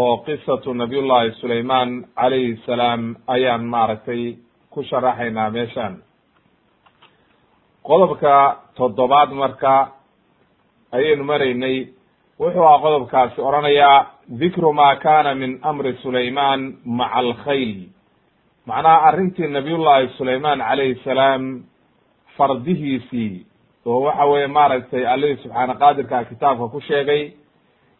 oo qisatu nabiyullahi sulayman calayhi salaam ayaan maaragtay ku sharaxaynaa meeshan qodobka toddobaad marka ayaynu maraynay wuxuu aha qodobkaasi odhanayaa dikru ma kana min amri sulayman maca alkhayl macnaha arrintii nabiyullahi sulayman calayhi salaam fardihiisii oo waxa weeye maaragtay allihii subxaana qaadirka kitaabka ku sheegay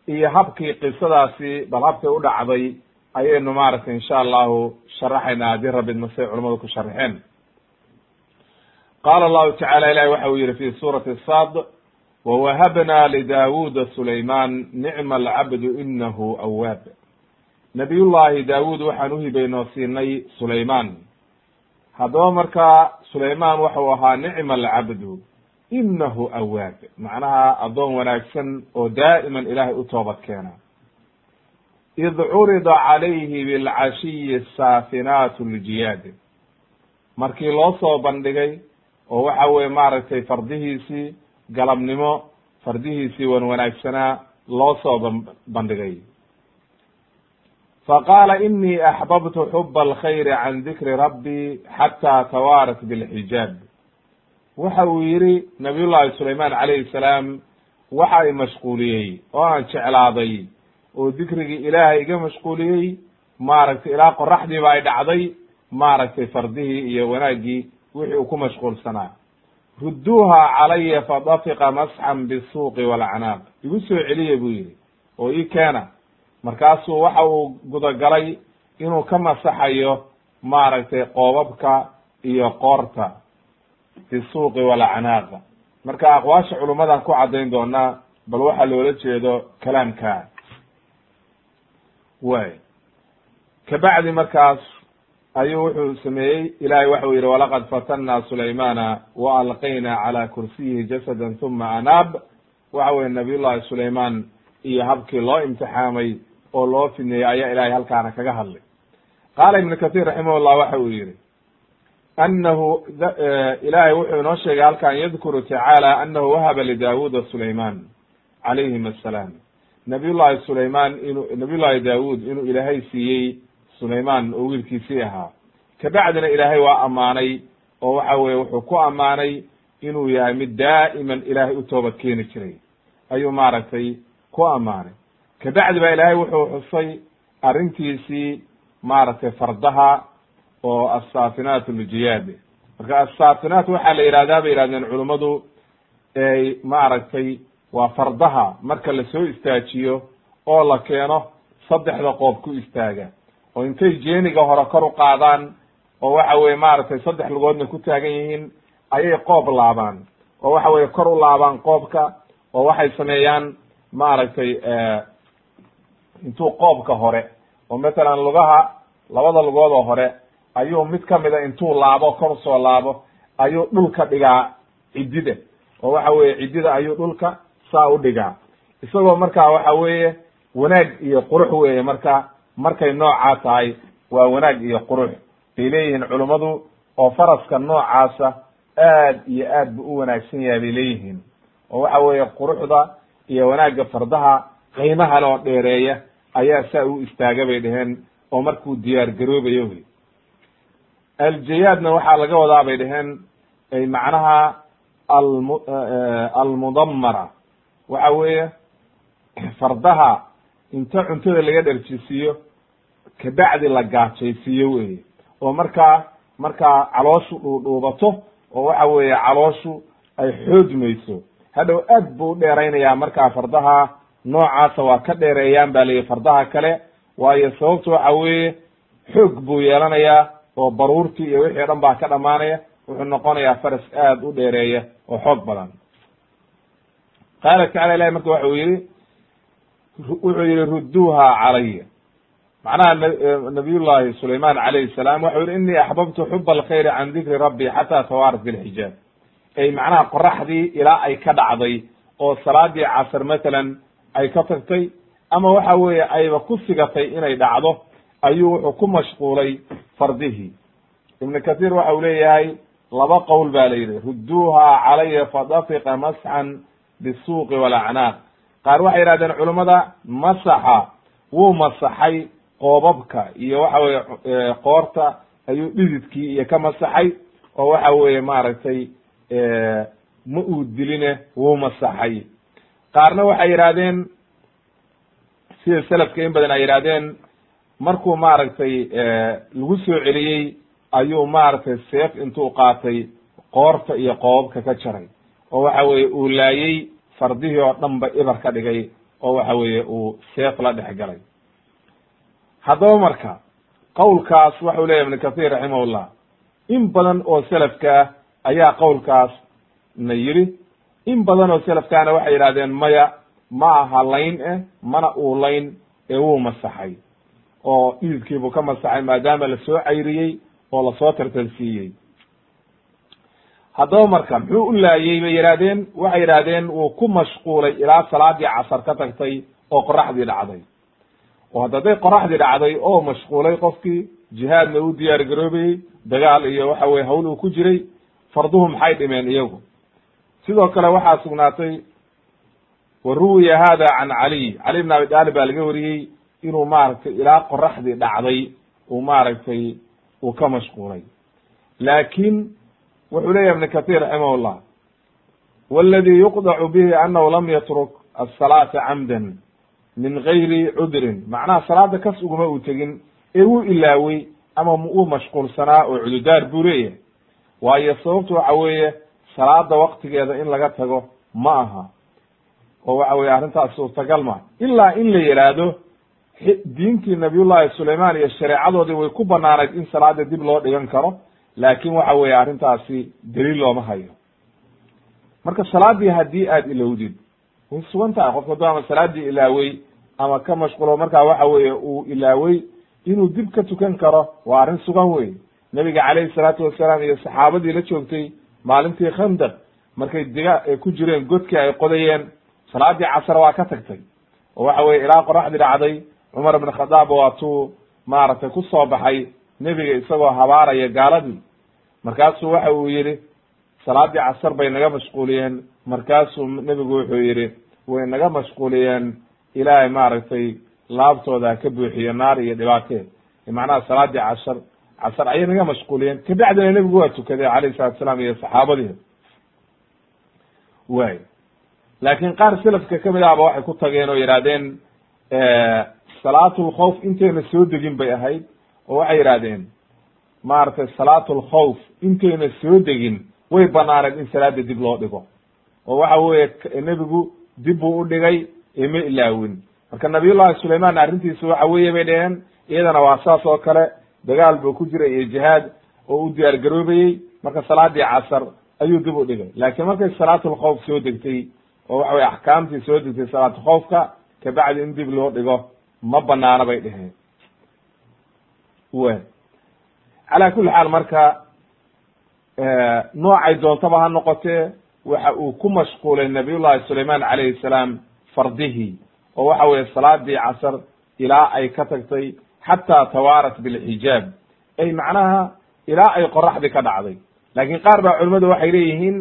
iyo habkii qisadaasi bal habkay u dhacday ayaynu maaragtay insha allahu sharaxaynaa haddii rabidma say culamadu ku sharaxeen qaala allahu tacala ilahi waxa uu yihi fi suurati sad wawahabna lidawuda sulayman nicma alcabdu inahu awaab nabiyullahi daawud waxaan uhibaynoo siinay sulayman haddaba marka sulayman waxau ahaa nicma alcabdu inahu awaab macnaha addoon wanaagsan oo daa'iman ilaahay u toobad keena id curida calayhi bilcashiyi saafinaat ljiyaad markii loo soo bandhigay oo waxa weye maaragtay fardihiisii galabnimo fardihiisii wan wanaagsanaa loo soo bandhigay faqaala inii axbabtu xuba alkhayri can dikri rabbi xataa tawaarat bilxijaab waxa uu yihi nabiyullahi sulayman calayhi salaam waxa i mashquuliyey oo aan jeclaaday oo dikrigii ilaahay iga mashquuliyey maaragtay ilaa qoraxdiiba ay dhacday maaragtay fardihii iyo wanaaggii wixii uu ku mashquulsanaa. Rudduuha calaya fadafiqa masxan bisuuqi walacnaaq igu soo celiya buu yihi oo ii keena. Markaasuu waxa uu gudagalay inuu ka masaxayo maaragtay qoobabka iyo qoorta fi suuqi walacnaaqa marka aqwaasha culummadan ku caddayn doonaa bal waxaa loola jeedo kalaamka way. Kabacdi markaas ayuu wuxuu sameeyey ilahay waxau yihi walaqad fatanna sulaymana wa alqayna cala kursiyihi jasada huma anaab. Waxa weye nabiyullahi sulayman iyo habkii loo imtixaamay oo loo fidneeyey ayaa ilahay halkaana kaga hadlay. Qaala ibnu kathir raximahullah waxa uu yihi anahu ilahay wuxuu inoo sheegay halkan yadkuru tacaala anahu wahaba lidawuda sulayman calayhim assalaam nabiy llahi sulayman inu nabiy llahi daawud inuu ilaahay siiyey sulayman oo wiilkiisii ahaa kabacdina ilaahay waa ammaanay oo waxa weye wuxuu ku ammaanay inuu yahay mid daa'iman ilaahay u toobad keeni jiray ayuu maaragtay ku ammaanay kabacdi ba ilaahay wuxuu xusay arrintiisii maaragtay fardaha oo assaafinaat ljiyaad marka assaafinaat waxaa la yihahdaa bay yihahdeen culummadu maaragtay waa fardaha marka la soo istaajiyo oo la keeno saddexda qoob ku istaaga. Oo intay jeeniga hore kor u qaadaan oo waxa weye maaragtay saddex lugoodna ku taagan yihiin ayay qoob laabaan. Oo waxa weye kor u laabaan qoobka oo waxay sameeyaan maaragtay intuu qoobka hore. Oo matalan lugaha labada lugood oo hore ayuu mid kamida intuu laabo kor soo laabo ayuu dhulka dhigaa ciddida. Oo waxa weye ciddida ayuu dhulka saa u dhigaa. Isagoo markaa waxa weeye wanaag iyo qurux weeye marka markay noocaa tahay waa wanaag iyo qurux. Bay leeyihiin culummadu oo faraska noocaasa aad iyo aad bu u wanaagsan yahay bay leeyihiin. Oo waxa weeye quruxda iyo wanaagga fardaha qiimaha loo dheereeya ayaa saa u istaaga bay dheheen oo markuu diyaar garoobayo wey aljayaadna waxaa laga wadaa bay dheheen macnaha almu almudammara. Waxa weeye fardaha inta cuntada laga dherjisiiyo kabacdi la gaajaysiiyo weye oo markaa markaa calooshu dhuudhuubato oo waxa weeye calooshu ay xoojmayso. Hadhow aad buu u dheeraynayaa markaa fardaha noocaasa waa ka dheereeyaan ba layihi fardaha kale. Waayo sababtu waxa weeye xoog buu yeelanayaa oo baruurtii iyo wixii dhan baa ka dhamaanaya wuxuu noqonayaa faras aad u dheereeya oo xoog badan. Qaala tacala ilahi marka waxau yihi wuxuu yihi rudduuha calaya macnaha nabiyullahi sulayman calayhi salaam waxau yihi inii axbabtu xuba alkhayri can dikri rabbi xata tawaarat bilxijaab ay macnaha qoraxdii ilaa ay ka dhacday oo salaadii casr matalan ay ka tagtay ama waxa weeye ayba ku sigatay inay dhacdo ayuu wuxuu ku mashquulay fardihii ibnu kathiir waxa uu leeyahay laba qowl ba la yidhi rudduuha calaya fadafiqa masxan bisuuqi walacnaaq qaar waxay yihahdeen culummada masaxa wuu masaxay qoobabka iyo waxa weye qoorta ayuu dhididkii iyo ka masaxay oo waxa weeye maaragtay ma uu diline wuu masaxay. Qaarna waxay yidhahdeen sida selafka in badan ay yidhahdeen markuu maaragtay lagu soo celiyey ayuu maaragtay seef intuu qaatay qoorta iyo qoobabka ka jaray. Oo waxa weeye uu laayey fardihii oo dhan ba ibar ka dhigay oo waxa weeye uu seef la dhex galay. Haddaba marka qowlkaas waxau leyahy ibnu kathir raximahullah in badan oo selafkaa ayaa qowlkaas na yidhi in badan oo selafkaana waxay yidhahdeen maya ma aha layn eh mana uu layn ee wuu masaxay oo dhididkiibuu ka masaxay maadaama la soo cayriyey oo la soo tartansiiyey haddaba marka muxuu u laayey bay yidhahdeen waxay yidhahdeen wuu ku mashquulay ilaa salaadii casar ka tagtay oo qoraxdii dhacday. Oo hadda hadday qoraxdii dhacday oo mashquulay qofkii jihaadna u diyaar garoobayey dagaal iyo waxa weye hawl uu ku jiray farduhu maxay dhimeen iyagu? Sidoo kale waxaa sugnaatay wa ruwiya hada can caliy. Cali bn abi daalib baa laga wariyey inuu maaragtay ilaa qoraxdii dhacday uu maaragtay uu ka mashquulay. Laakin wuxuu leyahy ibn kathir raximah llah wاladi yuqdacu bihi anahu lam yatruk asalaata camdan min gayri cudrin. Macnaha salaada kas uguma uu tegin ee wuu ilaawey ama uu mashquulsanaa oo cududaar buu leeyahay. Waayo sababtu waxa weeye salaada waktigeeda in laga tago ma aha. Oo waxa weye arrintaas suurtagal ma ilaa in la yihaahdo diintii nabiyullahi sulayman iyo shareecadoodii way ku banaanayd in salaada dib loo dhigan karo laakin waxa weeye arrintaasi daliil looma hayo. Marka salaadii haddii aad ilowdid way sugan tahay qofka haduu ama salaadii ilaawey ama ka mashquulo markaa waxa weeye uu ilaawey inuu dib ka tukan karo waa arrin sugan wey nebiga calayhi salaatu wasalaam iyo saxaabadii la joogtay maalintii khandaq markay diga ku jireen godkii ay qodayeen salaadii casar waa ka tagtay. Oo waxa weye ilaa qoraxdii dhacday cumar ibn khadaab waatuu maaragtay ku soo baxay nebiga isagoo habaaraya gaaladii. Markaasuu waxa uu yihi salaadii casar bay naga mashquuliyeen. Markaasuu nebigu wuxuu yihi way naga mashquuliyeen. Ilaahay maaragtay laabtooda ka buuxiyo naar iyo dhibaateed macnaha salaadii cashar casar ayay naga mashquuliyeen. Kabacdina nebigu waa tukaday alayhi salatu salaam iyo saxaabadii. Way laakin qaar selafka ka mid ahba waxay ku tageen oo yidhahdeen salaatulkhawf intayna soo degin bay ahayd oo waxay yidhahdeen maaragtay salaatulkhawf intayna soo degin way banaaneed in salaada dib loo dhigo. Oo waxa weeye nebigu dib buu u dhigay ima ilaawin. Marka nabiyullahi sulayman arrintiisa waxa weeye bay dheheen iyadana waa saas oo kale dagaal buu ku jiray iyo jihaad oo u diyaar garoobayey marka salaadii casar ayuu dib u dhigay. Laakiin markay salaatulkhawf soo degtay oo waxa weye axkaamtii soo degtay salaatulkhawfka kabacdi in dib loo dhigo ma banaana bay dheheen w calaa kuli xaal marka noocay doontaba ha noqotee waxa uu ku mashquulay nabiyullahi sulayman calayhi salaam fardihii oo waxa weye salaadii casar ilaa ay ka tagtay xataa tawaarat bilxijaab. Ay macnaha ilaa ay qoraxdii ka dhacday. Laakiin qaar baa culimmadu waxay leeyihiin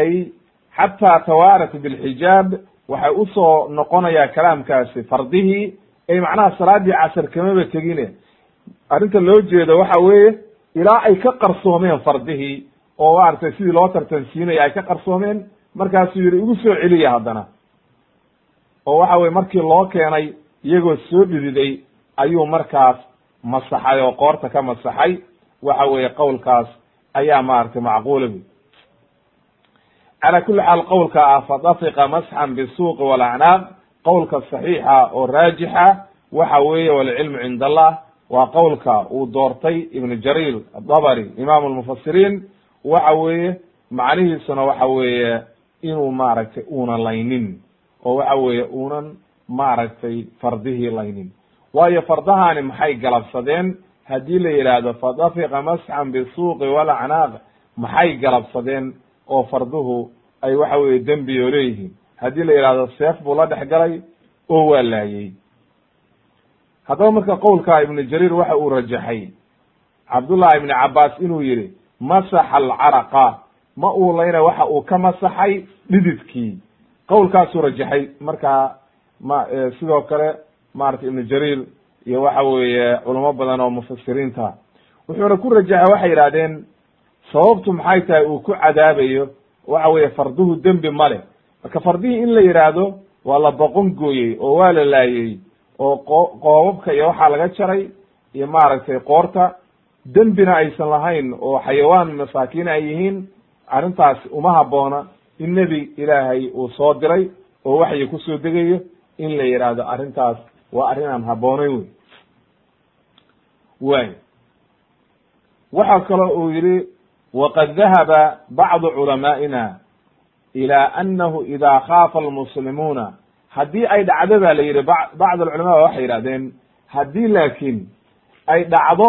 ay xataa tawaarat bilxijaab waxay u soo noqonayaa kalaamkaasi fardihii ay macnaha salaadii casar kamaba tegine. Arrinta loo jeedo waxa weeye ilaa ay ka qarsoomeen fardihii oo maaragtay sidii loo tartansiinaya ay ka qarsoomeen markaasuu yihi igu soo celiya haddana. Oo waxa weye markii loo keenay iyagoo soo dhididay ayuu markaas masaxay oo qoorta ka masaxay. Waxa weeye qowlkaas ayaa maaragtay macquula wy cala kuli xaal qowlka ah fadafiqa masxan bisuuqi walacnaaq qowlka saxiixa oo raajixa waxa weeye walcilmu cind allah waa qowlka uu doortay ibnu jariir adabri imaamu lmufasiriin waxa weeye macnihiisuna waxa weeye inuu maaragtay uunan laynin oo waxa weeye uunan maaragtay fardihii laynin. Waayo fardahaani maxay galabsadeen? Haddii la yidhaahdo fadafiqa masxan bisuuqi walacnaaq maxay galabsadeen oo farduhu ay waxa weye dembi oo leeyihiin. Haddii la yidhahdo seef buu la dhex galay oo waa laayey haddaba marka qowlka ibnu jariir waxa uu rajaxay cabdullahi ibni cabaas inuu yihi masaxa alcaraqa. Ma uu layna waxa uu ka masaxay dhididkii. Qowlkaasuu rajaxay. Markaa ma sidoo kale maarata ibnu jariir iyo waxa weeye culamo badan oo mufasiriinta wuxuuna ku rajaxay waxay yidhahdeen sababtu maxay tahay uu ku cadaabayo? Waxa weeye farduhu dembi male marka fardihii in la yidhaahdo waa la boqon gooyey oo waa la laayey oo qo qoobabka iyo waxaa laga jaray iyo maaragtay qoorta. Dembina aysan lahayn oo xayawaan masaakiin ay yihiin arrintaas uma habboona in nebi ilaahay uu soo diray oo waxyi ku soo degayo in la yidhaahdo arrintaas. Waa arrin aan habboonayn wey way waxaa kaloo uu yihi waqad dahaba bacdu culamaa'ina ila anahu ida khaafa almuslimuuna haddii ay dhacdo ba la yidhi bacd alculama waxay yidhahdeen haddii laakiin ay dhacdo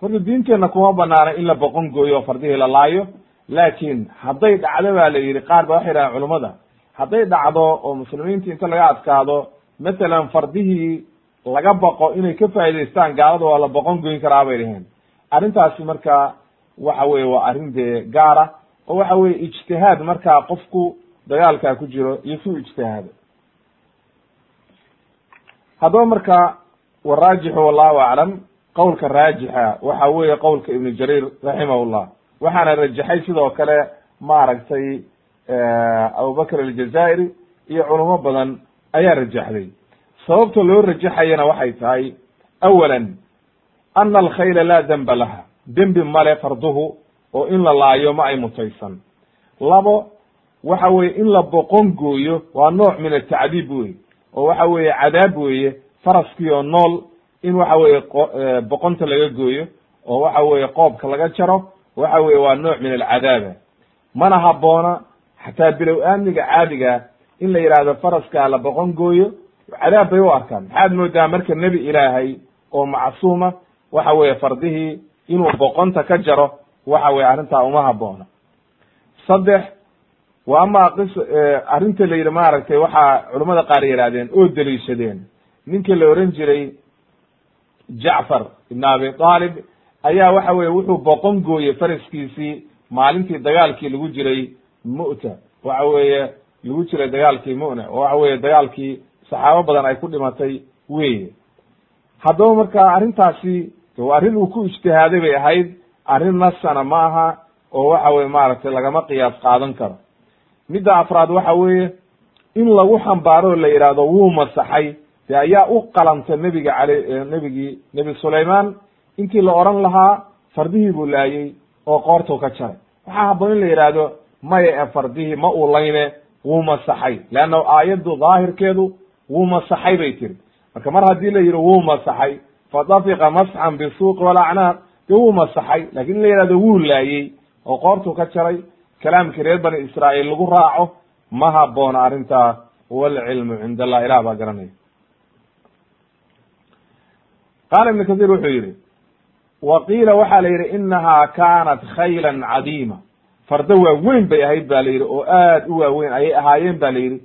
horta diinteenna kuma banaana in la boqon gooyo oo fardihii la laayo. Laakiin hadday dhacdo ba la yidhi qaar ba waxay yidhahdeen culamada hadday dhacdo oo muslimiinta inta laga adkaado masalan fardihii laga baqo inay ka faa'idaystaan gaalada waa la boqon goyn karaa bay dhaheen arrintaasi marka waxa weye waa arrin dee gaara oo waxa weye ijtihaad markaa qofku dagaalkaa ku jiro iyo su ijtihaado. Haddaba marka waraajixu wallahu aclam qowlka raajixa waxa weeye qowlka ibnu jariir raximahullah waxaana rajaxay sidoo kale maaragtay abubakr aljazairi iyo culamo badan ayaa rajaxday. Sababta loo rajaxayana waxay tahay awalan ana alkhayla laa demba laha dembi male farduhu oo in la laayo ma ay mutaysan. Labo waxa weye in la boqon gooyo waa nooc min atacdiib wey oo waxa weeye cadaab weeye faraskii oo nool in waxa weye boqonta laga gooyo oo waxa weye qoobka laga jaro waxa weye waa nooc min alcadaaba mana habboona xataa bilow aamniga caadiga in la yidhaahdo faraskaa la boqon gooyo cadaab bay u arkaan. Maxaad moodaa marka nebi ilaahay oo macsuuma waxa weye fardihii inuu boqonta ka jaro waxa weye arrintaa uma habboona. Saddex wa ama qis arrinta la yidhi maaragtay waxaa culamada qaar yidhahdeen oo deliishadeen. Ninka la oran jiray jacfar ibn abi talib ayaa waxa weye wuxuu boqon gooyey faraskiisii maalintii dagaalkii lagu jiray mu'ta. Waxa weeye lagu jiray dagaalkii mu'na oo waxa weye dagaalkii saxaabo badan ay ku dhimatay weye haddaba marka arrintaasi waa arrin uu ku ijtihaaday bay ahayd arrin nasana ma aha oo waxa weye maaragtay lagama qiyaas qaadan karo. Midda afraad waxa weeye in lagu xambaaro o la yidhaahdo wuu masaxay de ayaa u qalanta nebiga ale nebigii nebi sulayman intii la oran lahaa fardihii buu laayey oo qoortuu ka jaray. Waxaa habboon in la yidhaahdo maya e fardihii ma uu layne wuu masaxay. Leanna aayaddu daahirkeedu wuu masaxay bay tiri. Marka mar haddii la yidhi wuu masaxay fadafiqa masxan bisuuqi walacnaaq de wuu masaxay laakiin in la yidhahdo wuu laayey oo qoortuu ka jaray kalaamkii reer bani israa'iil lagu raaco ma habboona arrintaa walcilmu cind allah ilah baa garanaya qaala ibnu kahiir wuxuu yihi wa qiila waxaa la yidhi inahaa kaanat khaylan cadiima fardo waaweyn bay ahayd ba la yidhi oo aad u waaweyn ayay ahaayeen ba la yidhi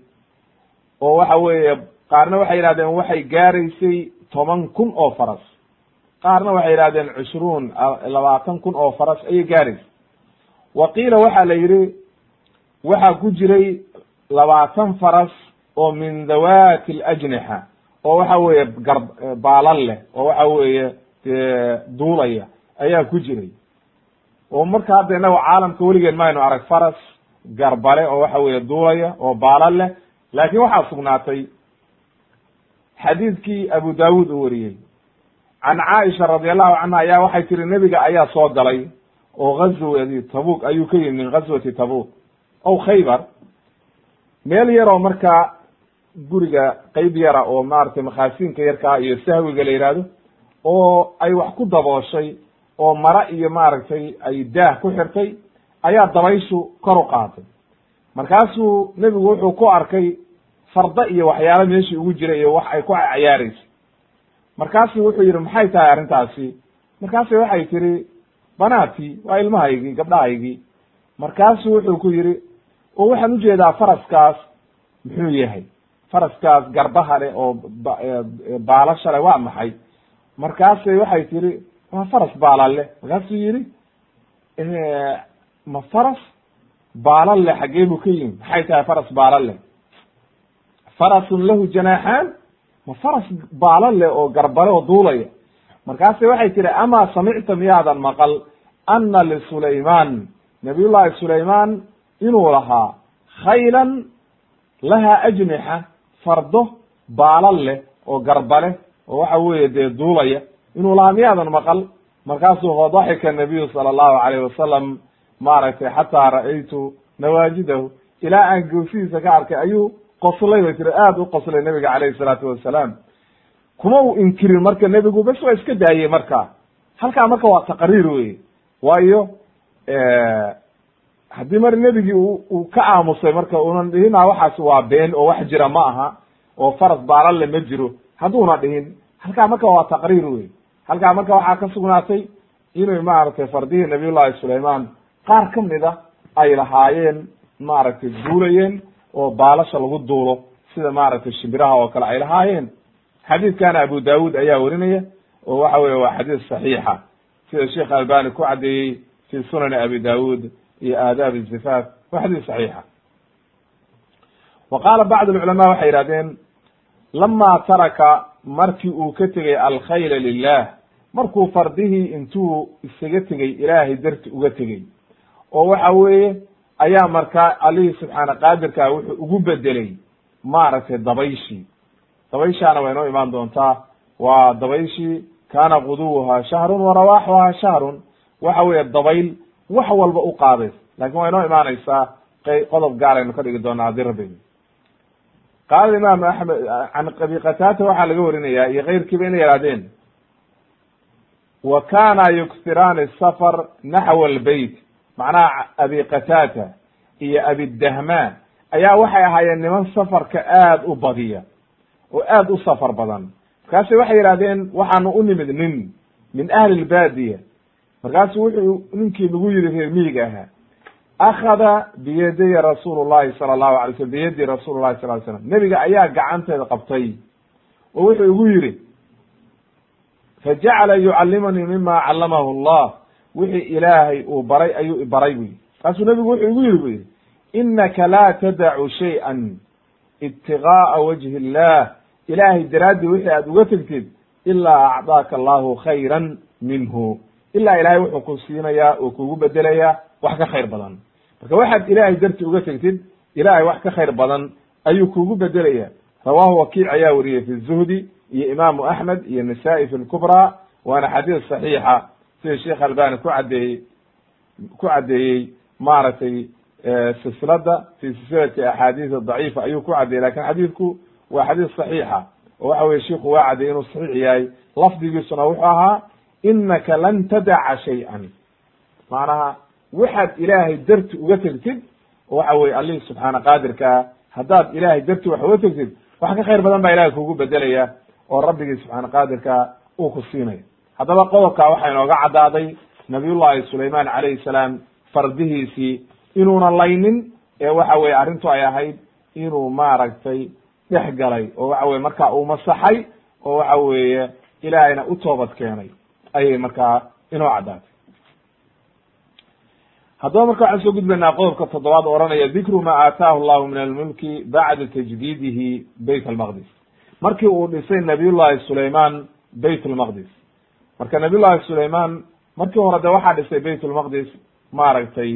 oo waxa weeye qaarna waxay yidhahdeen waxay gaaraysay toban kun oo faras. Qaarna waxay yidhahdeen cushruun labaatan kun oo faras ayay gaaraysa wa qiila waxaa la yidhi waxaa ku jiray labaatan faras oo min dhawati alajnixa oo waxa weeye gar baalal leh oo waxa weeye duulaya ayaa ku jiray. Oo marka hadda innaga caalamka weligeen maynu arag faras garbale oo waxa weeye duulaya oo baalal leh laakin waxaa sugnaatay xadiidkii abu daawud uu wariyey. Can caaisha radi allahu canha ayaa waxay tiri nebiga ayaa soo galay oo gazwadi tabuk ayuu ka yimi min gazwati tabuk ow khaybar. Meel yaroo markaa guriga qeyb yara oo maaragtay makhaasiinka yarkaa iyo sahwiga la yihahdo oo ay wax ku dabooshay oo mara iyo maaragtay ay daah ku xirtay ayaa dabayshu kor u qaatay. Markaasuu nebigu wuxuu ku arkay farda iyo waxyaalo meeshii ugu jira iyo wax ay ku cayaaraysa. Markaasu wuxuu yidhi maxay tahay arrintaasi? Markaasu waxay tiri banaati waa ilmahaygii gabdhahaygii. Markaasu wuxuu ku yidhi oo waxaan u jeedaa faraskaas muxuu yahay faraskaas garbaha leh oo baalasha leh waa maxay? Markaasay waxay tiri waa faras baalal leh. Markaasuu yidhi ma faras baalal leh xaggee buu ka yimi maxay tahay faras baalal leh farasun lahu janaaxaan ma faras baalal leh oo garbale oo duulaya. Markaase waxay tihi amaa samicta miyaadan maqal ana lisulaymaan nabiyullahi sulaymaan inuu lahaa khaylan lahaa ajnixa fardo baalal leh oo garbale oo waxa weeye dee duulaya. Inuu lahaa miyaadan maqal? Markaasuu fadaxika nabiyu sala allahu alayhi wasalam maaragtay xataa ra'aytu nawaajidahu ilaa aan goosihiisa ka arkay ayuu qoslay bay tiri aada u qoslay nabiga calayhi salaatu wasalaam. Kuma uu inkirin marka nebigu bes waa iska daayey marka. Halkaa marka waa taqriir wey waayo haddii mar nebigii uu ka aamusay marka unan dhihina waxaas waa been oo wax jira ma aha oo faras baalalle ma jiro. Hadduuna dhihin halkaa marka waa taqriir wey halkaa marka waxaa ka sugnaatay inay maaragtay fardihii nabiyullahi sulaymaan qaar ka mid a ay lahaayeen maaragtay duulayeen oo baalasha lagu duulo sida maaragtay shimbiraha oo kale ay lahaayeen. Xadiidkana abu daawud ayaa werinaya oo waxa weye waa xadiis saxiixa. Sida sheekh albani ku caddeeyey fi sunani abi daawud iyo aadaab zifaaf waa xadiis saxiixa. Wa qaala bacd alculamaa waxay yihahdeen lama taraka markii uu ka tegey alkhayla lilah markuu fardihii intuu isaga tegey ilaahay darti uga tegey oo waxa weeye ayaa markaa allihii subxaana qaadirkaa wuxuu ugu bedelay maaragtay dabayshii dabayshaana way noo imaan doontaa. Waa dabayshii kaana guduwuhaa shahrun wa rawaaxuhaa shahrun. Waxa weeye dabayl wax walba u qaadays laakiin way noo imaanaysaa. Qodob gaaraynu ka dhigi doonaa haddii rabbi. Qaala imaam axmed can abi qataata waxaa laga warinayaa iyo keyrkiiba inay yihahdeen wa kana yuksiraani safar naxwa albeyt macnaha abi qataata iyo abidahmaan ayaa waxay ahaayeen niman safarka aad u badiya oo aad u safar badan. Markaasu waxay yihahdeen waxaanu u nimid nin min ahli lbaadiya markaasu wuxuu ninkii lagu yiri reer miyiga ahaa akhada biyadiy rasuul llahi sala allahu alay slm biyadi rasuul llahi sal ly slam nebiga ayaa gacanteeda qabtay oo wuxuu igu yidhi fajacala yucallimanii mima callamahu allah wixii ilaahay uu baray ayuu ibaray bu yidhi markaasuu nebigu wuxuu igu yidhi bu yidhi inaka laa tadacu shay-an ibtigaaa wajhi illah ilaahay daraaddii wixii aad uga tegtid ilaa acdaaka allahu khayran minhu. Ilaa ilahay wuxuu ku siinayaa oo kugu bedelayaa wax ka khayr badan. Marka waxaad ilaahay darti uga tegtid ilaahay wax ka khayr badan ayuu kugu bedelaya rawahu wakiic ayaa wariyey fi zuhdi iyo imaamu axmed iyo nasaa-i fi lkubra waana xadiis saxiixa sida sheekh albani ku caddeeyey ku caddeeyey maaragtay silsilada fi silsilati axaadiis daciifa ayuu ku caddeeyey laakiin xadiidku waa xadiis saxiixa oo waxa weye shiku waa caddeeyey inuu saxiix yahay. Lafdigiisuna wuxuu ahaa inaka lan tadaca shay-an. Macnaha waxaad ilaahay darti uga tegtid waxa weye allihii subxaana qaadirkaa haddaad ilaahay darti wax uga tegtid wax ka khayr badan baa ilahay kugu bedelaya oo rabbigii subxaana qaadirka uu ku siinayo haddaba qodobkaa waxaa inooga caddaaday nabiyullahi sulaymaan calayhi salaam fardihiisii inuuna laynin ee waxa weye arrintu ay ahayd inuu maaragtay dhex galay oo waxa weye markaa uu masaxay oo waxa weeye ilaahayna u toobad keenay ayay markaa inoo caddaatay. Haddaba marka waxaan soo gudbaynaa qodobka toddobaad o ohanaya dikru ma aataahu llahu min almulki bacda tajdiidihi bayt almaqdis. Markii uu dhisay nabiyullahi sulayman bayt lmaqdis marka nabiyullahi sulayman markii hore de waxaa dhisay bayt lmaqdis maaragtay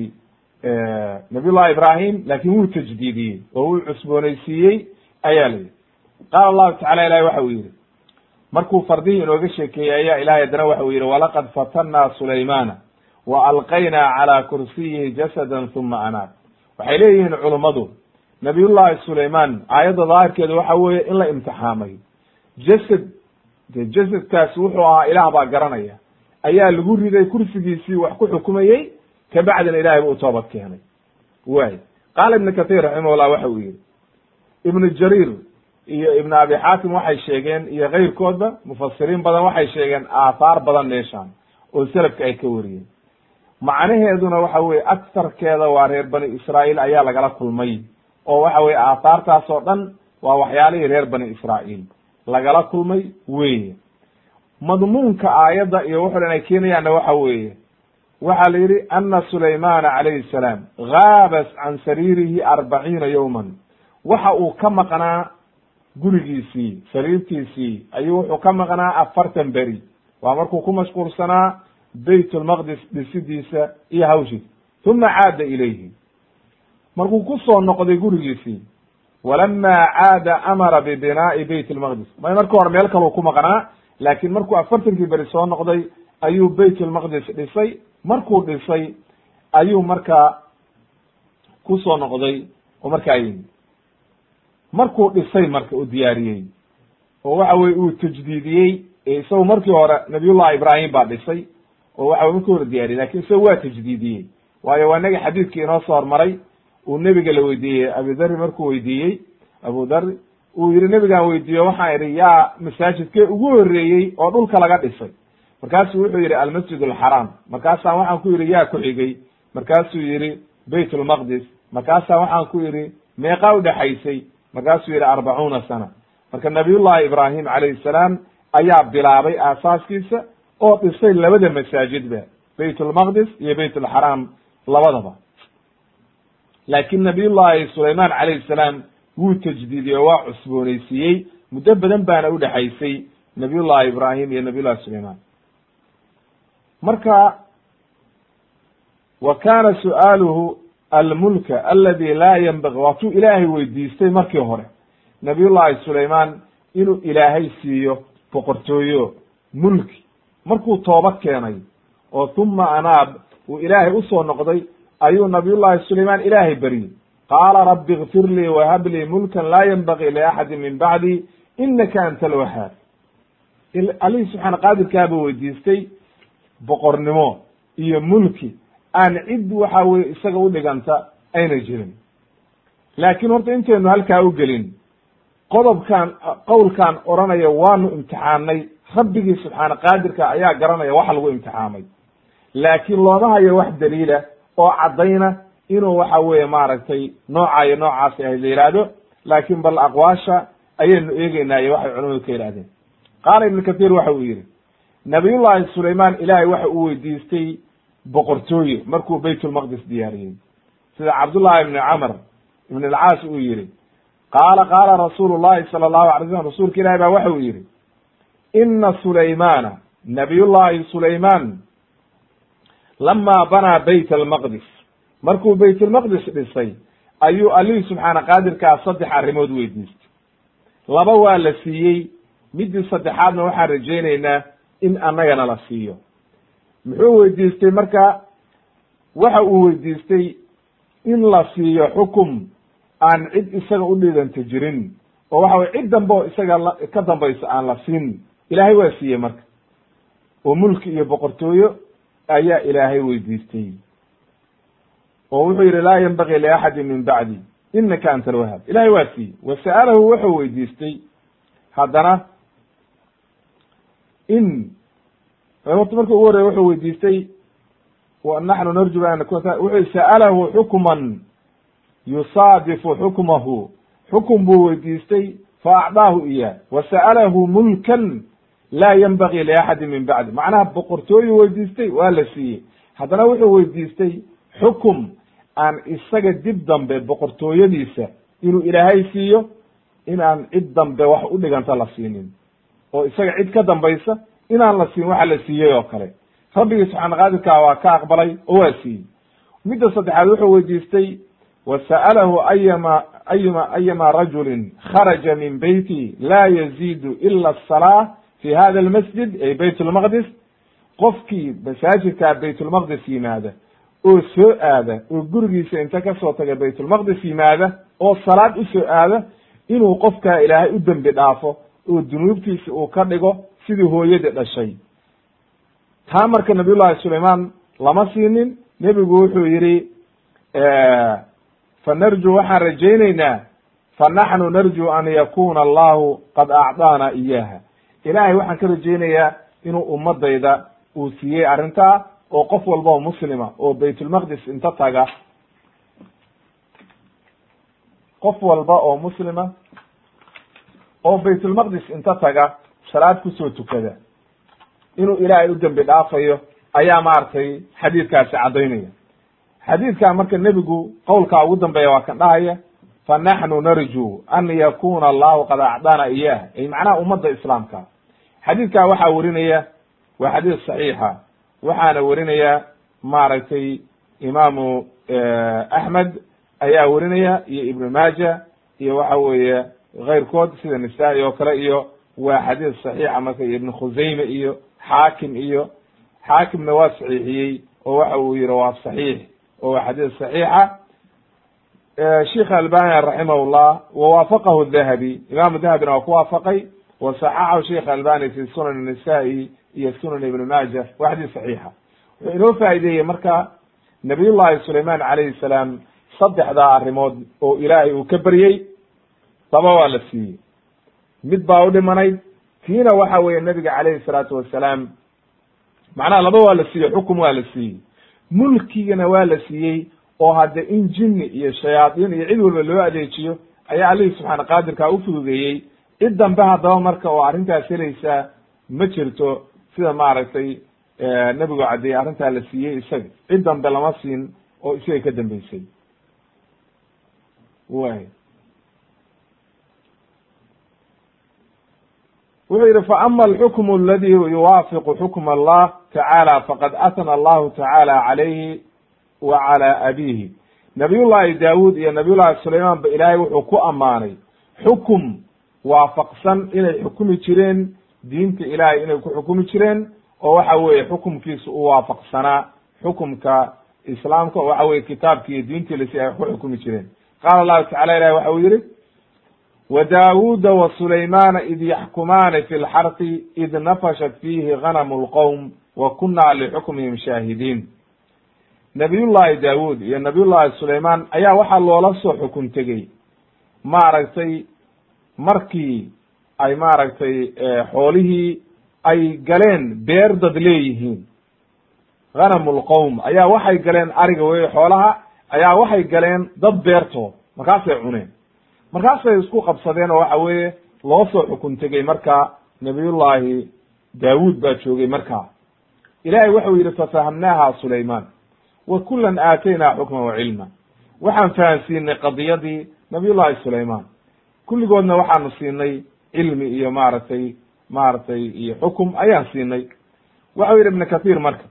nabiyullahi ibrahim laakin wuu tajdiidiyey oo wuu cusboonaysiiyey ayaa la yidhi. Qaala allahu tacala ilahi waxa uu yihi markuu fardihii inooga sheekeeyey ayaa ilahay haddana waxa uu yihi walaqad fatanna sulaymana wa alqaynaa calaa kursiyihi jasadan huma anaab waxay leeyihiin culummadu nabiyullahi sulayman aayadda daahirkeedu waxa weeye in la imtixaamay. Jasad de jasadkaasi wuxuu ahaa ilaah baa garanaya. Ayaa lagu riday kursigiisii wax ku xukumayey kabacdina ilahay bu u toobad keenay. Way qaala ibnu kathir raximahullah waxa uu yihi ibnu jariir iyo ibnu abi xaatim waxay sheegeen iyo keyrkoodba mufasiriin badan waxay sheegeen aathaar badan meeshaan oo selafka ay ka wariyeen. Macnaheeduna waxa weye agsarkeeda waa reer bani israa'iil ayaa lagala kulmay oo waxa weye aathaartaas oo dhan waa waxyaalihii reer bani israa'iil lagala kulmay weye madmuunka aayadda iyo wuxu dhan ay keenayaanna waxa weeye. Waxaa la yidhi ana sulaymana calayhi salaam gaaba can sariirihi arbaciina yowman waxa uu ka maqnaa gurigiisii sariirtiisii ayuu wuxuu ka maqnaa afartan beri. Waa markuu ku mashquulsanaa bayt lmaqdis dhisidiisa iyo hawshiisa. Uma caada ilayhi. Markuu ku soo noqday gurigiisii walama caada amara bibinaa'i bayt lmaqdis may marka hore meel kaluu ku maqnaa laakin markuu afartankii beri soo noqday ayuu bayt lmaqdis dhisay markuu dhisay ayuu markaa ku soo noqday oo markaa yimi markuu dhisay marka uu diyaariyey oo waxa weye uu tajdiidiyey isagu markii hore nabiyullahi ibrahim baa dhisay oo waxa markii hore diyaariyey laakiin isaga waa tajdiidiyey waayo waa inaga xadiidkii inoo soo hormaray uu nebiga la weydiiyey abudari markuu weydiiyey abu dhari uu yihi nebigaan weydiiyo waxaan idhi yaa masaajidkee ugu horeeyey oo dhulka laga dhisay? Markaasuu wuxuu yihi almasjid alxaraam markaasaan waxaan ku yidhi yaa ku xigay. Markaasuu yihi bayt lmaqdis markaasaan waxaan ku yidhi meeqa udhexaysay markaasuu yihi arbacuuna sana. Marka nabiyullahi ibrahim calayhi salaam ayaa bilaabay aasaaskiisa oo dhisay labada masaajidba bayt lmaqdis iyo bayt alxaraam labadaba laakin nabiyullahi sulayman calayhi salaam wuu tajdiidiyey oo waa cusboonaysiiyey. Muddo badan baana udhexaysay nabiyullahi ibrahim iyo nabiyullahi sulayman marka wa kana su'aaluhu almulka aladi laa yanbagi waatuu ilaahay weydiistay markii hore. Nabiyullahi sulayman inuu ilaahay siiyo boqortooyo mulki. Markuu toobad keenay oo huma anaab uu ilaahay u soo noqday ayuu nabiyullahi sulayman ilaahay beryey qaala rabbi ikfir lii wahab lii mulkan laa yanbagii liaxadi min bacdi inaka anta alwahaab allihii subxaana qaadirkaabuu weydiistay boqornimo iyo mulki. Aan cid waxa weye isaga udhiganta ayna jirin. Laakiin horta intaynu halkaa u gelin qodobkan qowlkan odhanaya waanu imtixaanay rabbigii subxaana qaadirka ayaa garanaya waxa lagu imtixaamay. Laakiin looma hayo wax daliila oo caddayna inuu waxa weeye maaragtay nooca iyo noocaas ahayd la yihahdo laakin bal aqwaasha ayaynu eegeynaa iyo waxay culamadu ka yidhahdeen qaala ibnu kathir waxa uu yihi nabiyullahi sulayman ilaahay waxa uu weydiistay boqortooye markuu baytulmaqdis diyaariyey. Sida cabdullahi ibni camr ibn alcaas uu yihi qaala qaala rasuulu llahi sala allahu alay slam rasuulka ilahi baa waxa uu yihi ina sulaymana nabiyullahi sulayman lama banaa bayt almaqdis markuu baytulmaqdis dhisay ayuu allihii subxaana qaadirkaa saddex arrimood weydiistay laba waa la siiyey midii saddexaadna waxaan rajaynaynaa in annagana la siiyo. Muxuu weydiistay marka? Waxa uu weydiistay in la siiyo xukum aan cid isaga u dhidanta jirin oo waxa weye cid dambe oo isaga ka dambayso aan la siin. Ilaahay waa siiyey marka. Oo mulki iyo boqortooyo ayaa ilaahay weydiistay. Oo wuxuu yihi laa yanbagii liaxadi min bacdi inaka anta alwahaab. Ilahay waa siiyey. Wa sa'alahu wuxuu weydiistay haddana in horta marka ugu horreya wuxuu weydiistay naxnu narju an wuxuu sa'alahu xukman yusaadifu xukmahu. Xukum buu weydiistay fa acdaahu iyaah wa mulkan laa yanbagii liaxadin min bacdi. Macnaha boqortooyu weydiistay waa la siiyey. Haddana wuxuu weydiistay xukum aan isaga dib dambe boqortooyadiisa inuu ilaahay siiyo inaan cid dambe wax u dhiganta la siinin. Oo isaga cid ka dambaysa inaan la siin waxa la siiyey oo kale. Rabbigii subxaana waa ka aqbalay oo waa siiyey. Midda saddexaad wuxuu weydiistay wa sa'alahu ayama ayuma ayama rajulin kharaja min beyti laa yaziidu ila asalaa fi hada almasjid ay bayt lmaqdis qofkii masaajidkaa baytulmaqdis yimaada oo soo aada oo gurigiisa inta ka soo taga baytulmaqdis yimaada oo salaad u soo aada inuu qofkaa ilaahay u dembi dhaafo oo dunuubtiisa uu ka dhigo sidii hooyadii dhashay taa marka nabiyullahi sulaymaan lama siinin nebigu wuxuu yidhi fa narju waxaan rajaynaynaa fa naxnu narju an yakuna allahu qad acdaana iyaha ilaahay waxaan ka rajaynayaa inuu ummadayda uu siiyey arrintaa oo qof walba oo muslima oo baytulmaqdis inta taga. Qof walba oo muslima oo baytulmaqdis inta taga salaad ku soo tukada. Inuu ilaahay u dembi dhaafayo ayaa maaragtay xadiidkaasi caddaynaya xadiidkaa marka nebigu qowlkaa ugu dambeeya waa kan dhahaya fa naxnu narju an yakuna allahu qad acdaana iyah ay macnaha ummadda islaamka xadiidkaa waxaa werinaya waa xadiid saxiixa waxaana werinaya maaragtay imaamu axmed ayaa werinaya iyo ibnu maaja iyo waxa weeye keyrkood sida nisaa-i oo kale iyo waa xadiid saxiixa marka ibnu khusayme iyo xaakim iyo xaakimna waa saxiixiyey oo waxa uu yihi waa saxiix oo waa xadiid saxiixa. Sheikh albani raximahullah wawaafaqahu dahabi imaamu dahabina waa ku waafaqay wasaxaxahu sheikh albani fi sunan nisaa-i iyo sunan ibn maaja waa xadiid saxiixa. Wuxuu inoo faa'ideeyey marka nabiyullahi sulayman calayhi salaam saddexdaa arrimood oo ilaahay uu ka beryey laba waa la siiyey. Mid baa u dhimanayd tiina waxa weeye nabiga calayhi salaatu wasalaam macnaha laba waa la siiyey xukum waa la siiyey. Mulkigana waa la siiyey oo hadde in jinni iyo shayaadiin iyo cid walba loo adeejiyo ayaa allihii subxaana qaadirkaa u fududeeyey cid dambe haddaba marka oo arrintaas helaysaa ma jirto sida maaragtay nebigu caddeeyey arrintaa la siiyey isaga. Cid dambe lama siin oo isaga ka dambeysay. Way. Wuxuu yihi faama alxukmu aladi yuwaafiqu xukm allah tacaala faqad atna allahu tacaala calayhi wa cala abihi. Nabiyullahi daawud iyo nabiyullahi sulaymaan ba ilaahay wuxuu ku ammaanay xukum waafaqsan inay xukumi jireen diinta ilaahay inay ku xukumi jireen oo waxa weeye xukumkiisa u waafaqsanaa xukumka islaamka oo waxa weye kitaabki iyo diintii lasi ay ku xukumi jireen. Qaala allahu tacala ilahi waxa uu yihi wa daawuda wa sulaymana id yaxkumaani fi lxarqi id nafashat fiihi ganamu lqowm wa kunna lixukmihim shaahidiin. Nabiyullahi daawud iyo nabiyullahi sulaymaan ayaa waxaa loola soo xukun tegey. Maaragtay markii ay maaragtay xoolihii ay galeen beer dad leeyihiin. Ghanam lqowm ayaa waxay galeen ariga wey xoolaha ayaa waxay galeen dad beertood markaasay cuneen. Markaasay isku qabsadeen oo waxa weeye loo soo xukun tegey marka nabiyullahi daawud baa joogay markaa ilahay waxau yidhi fafahamnaaha sulaymaan wa kulan aataynaa xukma wa cilma waxaan fahansiinay qadiyadii nabiyullahi sulaymaan kulligoodna waxaanu siinay cilmi iyo maaragtay maaragtay iyo xukum ayaan siinay. Waxau yidhi ibnu kathiir marka.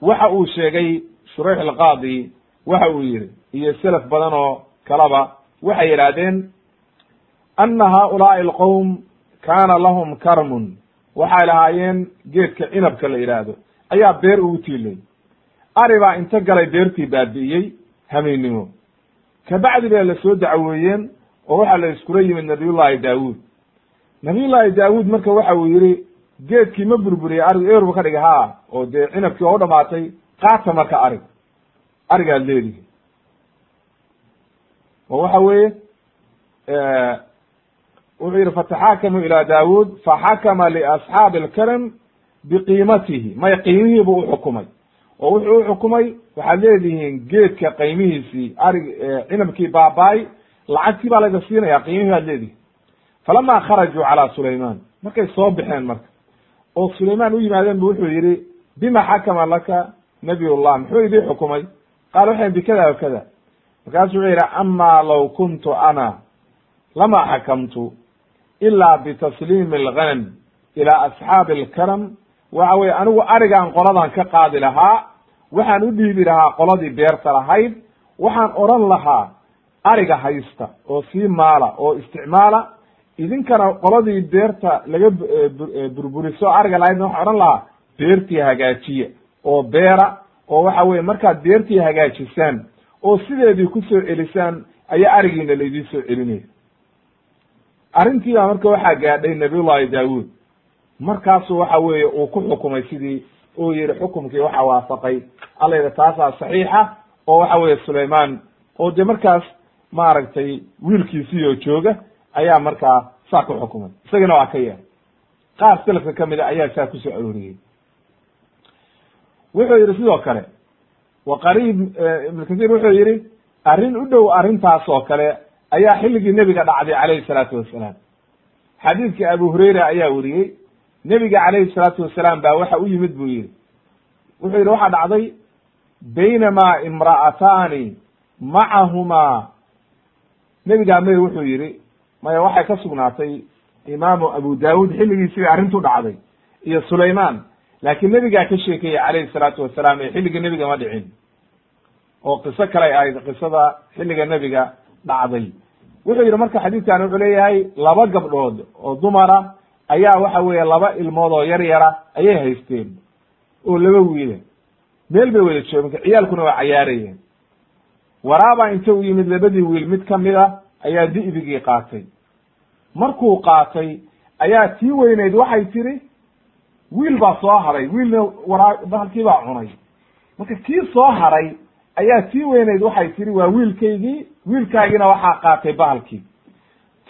Waxa uu sheegay shurayx alqaadi waxa uu yihi iyo selaf badan oo kalaba waxay yidhaahdeen ana haulaai alqowm kaana lahum karmun. Waxay lahaayeen geedka cinabka la yidhaahdo ayaa beer ugu tiilay ari baa inta galay beertii baabi'iyey hameynimo kabacdi bay la soo dacweeyeen oo waxaa la iskula yimid nabiyullahi daawud nabiyullahi daawud marka waxa uu yihi geedkii ma burburiyey arigu eber bu ka dhigay ha oo dee cinabkii u dhamaatay qaata marka arig arigaad leedihi oo waxa weeye wuxuu yihi fataxakamuu ila daawud faxakama liasxaabi alkaram biqiimatihi. May qiimihii buu uxukumay oo wuxuu uxukumay waxaad leedihiin geedka qiimihiisii arig cinabkii baabaay lacagtii baa layda siinaya qiimihii baad leedihin falama kharajuu calaa sulayman markay soo baxeen marka oo sulayman u yimaadeen bu wuxuu yihi bima xakama laka nabiyullah muxuu idii xukumay? Qaal waxay bikada wa kada markaasu wuxuu yidhi ama law kuntu ana lama xakamtu ila bitasliimi alghanam ila asxaabi alkaram waxa weye anigu arigaan qoladan ka qaadi lahaa waxaan u dhiibi lahaa qoladii beerta lahayd waxaan odhan lahaa ariga haysta oo sii maala oo isticmaala idinkana qoladii beerta laga burburiso ariga lahaydna waxaan odhan lahaa beertii hagaajiya oo beera oo waxa weye markaad beertii hagaajisaan oo sideedii ku soo celisaan ayaa arigiina laydin soo celinaya arrintii baa marka waxaa gaadhay nabiyullahi daawuud. Markaasu waxa weeye uu ku xukumay sidii uu yihi xukumkii waxa waafaqay. Alla yidhi taasaa saxiixa oo waxa weeye sulayman oo dee markaas maaragtay wiilkiisii oo jooga ayaa markaa saa ku xukumay isagana waa ka yeelay qaar selafka ka mid a ayaa saa ku soo arooriyey. Wuxuu yihi sidoo kale wa qariib ibnu kahiir wuxuu yihi arrin u dhow arrintaas oo kale ayaa xilligii nebiga dhacday calayhi salaatu wasalaam. Xadiidkii abu hurayra ayaa weriyey nebiga calayhi salaatu wasalaam baa waxa u yimid buu yihi wuxuu yihi waxaa dhacday baynamaa imra'ataani macahumaa nebigaa may wuxuu yihi maya waxay ka sugnaatay imaamu abu daawud xilligiisii bay arrintu dhacday iyo sulayman laakiin nebigaa ka sheekeeyey calayhi salaatu wasalaam ee xilliga nebiga ma dhicin. Oo qiso kale ahayd qisada xilliga nebiga dhacday. Wuxuu yidhi marka xadiidkan wuxuu leeyahay laba gabdhood oo dumara ayaa waxa weeye laba ilmood oo yar yara ayay haysteen. Oo laba wiila meel bay wada marka ciyaalkuna waa cayaarayeen waraabaa inta u yimid labadii wiil mid ka mid a ayaa di'digii qaatay. Markuu qaatay ayaa tii weyneyd waxay tiri wiil baa soo haray wiilna waraa bahalkii baa cunay. Marka kii soo haray ayaa tii weyneyd waxay tiri waa wiilkaygii wiilkaagina waxaa qaatay bahalkii.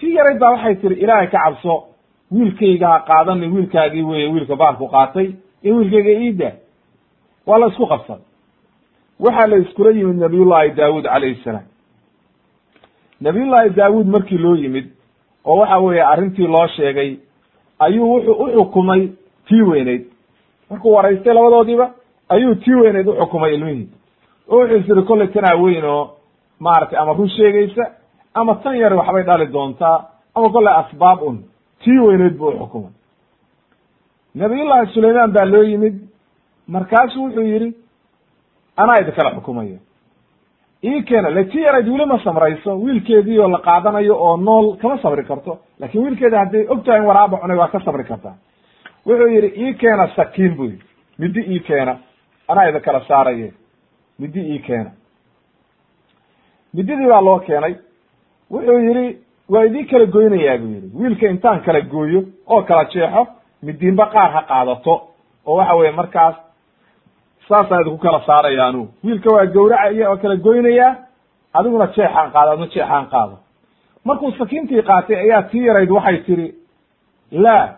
Tii yarayd baa waxay tiri ilaahay ka cabso wiilkayga ha qaadanin wiilkaagii weye wiilka bahalku qaatay iyo wiilkayga iida waa la isku qabsan waxaa la iskula yimid nabiyullahi daawud calayhi salaam. nabiyullahi daawud markii loo yimid oo waxa weeye arrintii loo sheegay ayuu wuxuu u xukumay tii weyneyd. Markuu waraystay labadoodiiba ayuu tii weyneyd u xukumay ilmihii. Oo wuxuu is iri kollay tanaa weyn oo maaragtay ama run sheegaysa ama tan yar waxbay dhali doontaa ama kollay asbaab un tii weyneyd buu uxukumay nabiyullahi sulayman baa loo yimid. Markaasu wuxuu yidhi anaa idinkala xukumaya ii keena le yarayd weli ma samrayso wiilkeedii oo la qaadanayo oo nool kama sabri karto laakiin wiilkeeda hadday og tahay in waraaba cunay waa ka sabri kartaa wuxuu yidhi ii keena sakiin bu yidhi. Middi ii keena anaa idinkala saaraye. Middi ii keena. Middidii baa loo keenay. Wuxuu yidhi waa idii kala goynayaa buu yidhi. Wiilka intaan kala gooyo oo kala jeexo midiinba qaar ha qaadato. Oo waxa weye markaas saasaan idinku kala saaraya anugu wiilka waa gawracaya oo kala goynayaa adiguna jeexaan qaado adna jeexaan qaado. Markuu sakiintii qaatay ayaa tii yarayd waxay tiri laa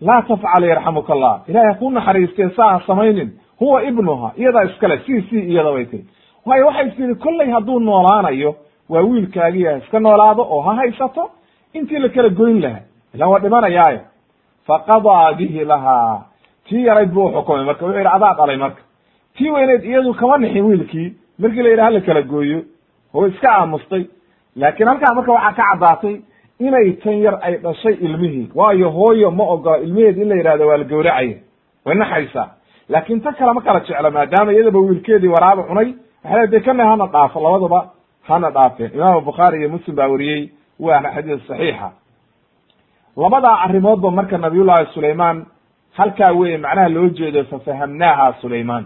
laa tafcal yarxamuka allah ilahay ha ku naxariistee saa ha samaynin. Huwa ibnuha iyadaa iskale si si iyada bay tiri waayo waxay tiri kollay hadduu noolaanayo waa wiilkaagii ha iska noolaado oo ha haysato intii la kala goyn lahaa. Ilaan waa dhimanayaayo. Faqadaa bihi lahaa. Tii yarayd buu uxukumay marka wuxuu yidhi adaa dhalay marka tii weyneyd iyadu kama nixin wiilkii? Markii la yidhi hala kala gooyo oo iska aamustay. Laakiin halkaa marka waxaa ka caddaatay inay tan yar ay dhashay ilmihii. Waayo hooyo ma ogola ilmaheed in la yidhahdo waa la gawracaya way naxaysaa laakiin tan kale ma kala jeclo maadaama iyadaba wiilkeedii waraaba cunay. Waxay leedahay kana hana dhaafo labadaba hana dhaafeen. Imaamu bukhaari iyo muslim baa wariyey waana xadiis saxiixa. Labadaa arrimoodba marka nabiyullahi sulayman halkaa weye macnaha loo jeedo fafahamnaaha sulayman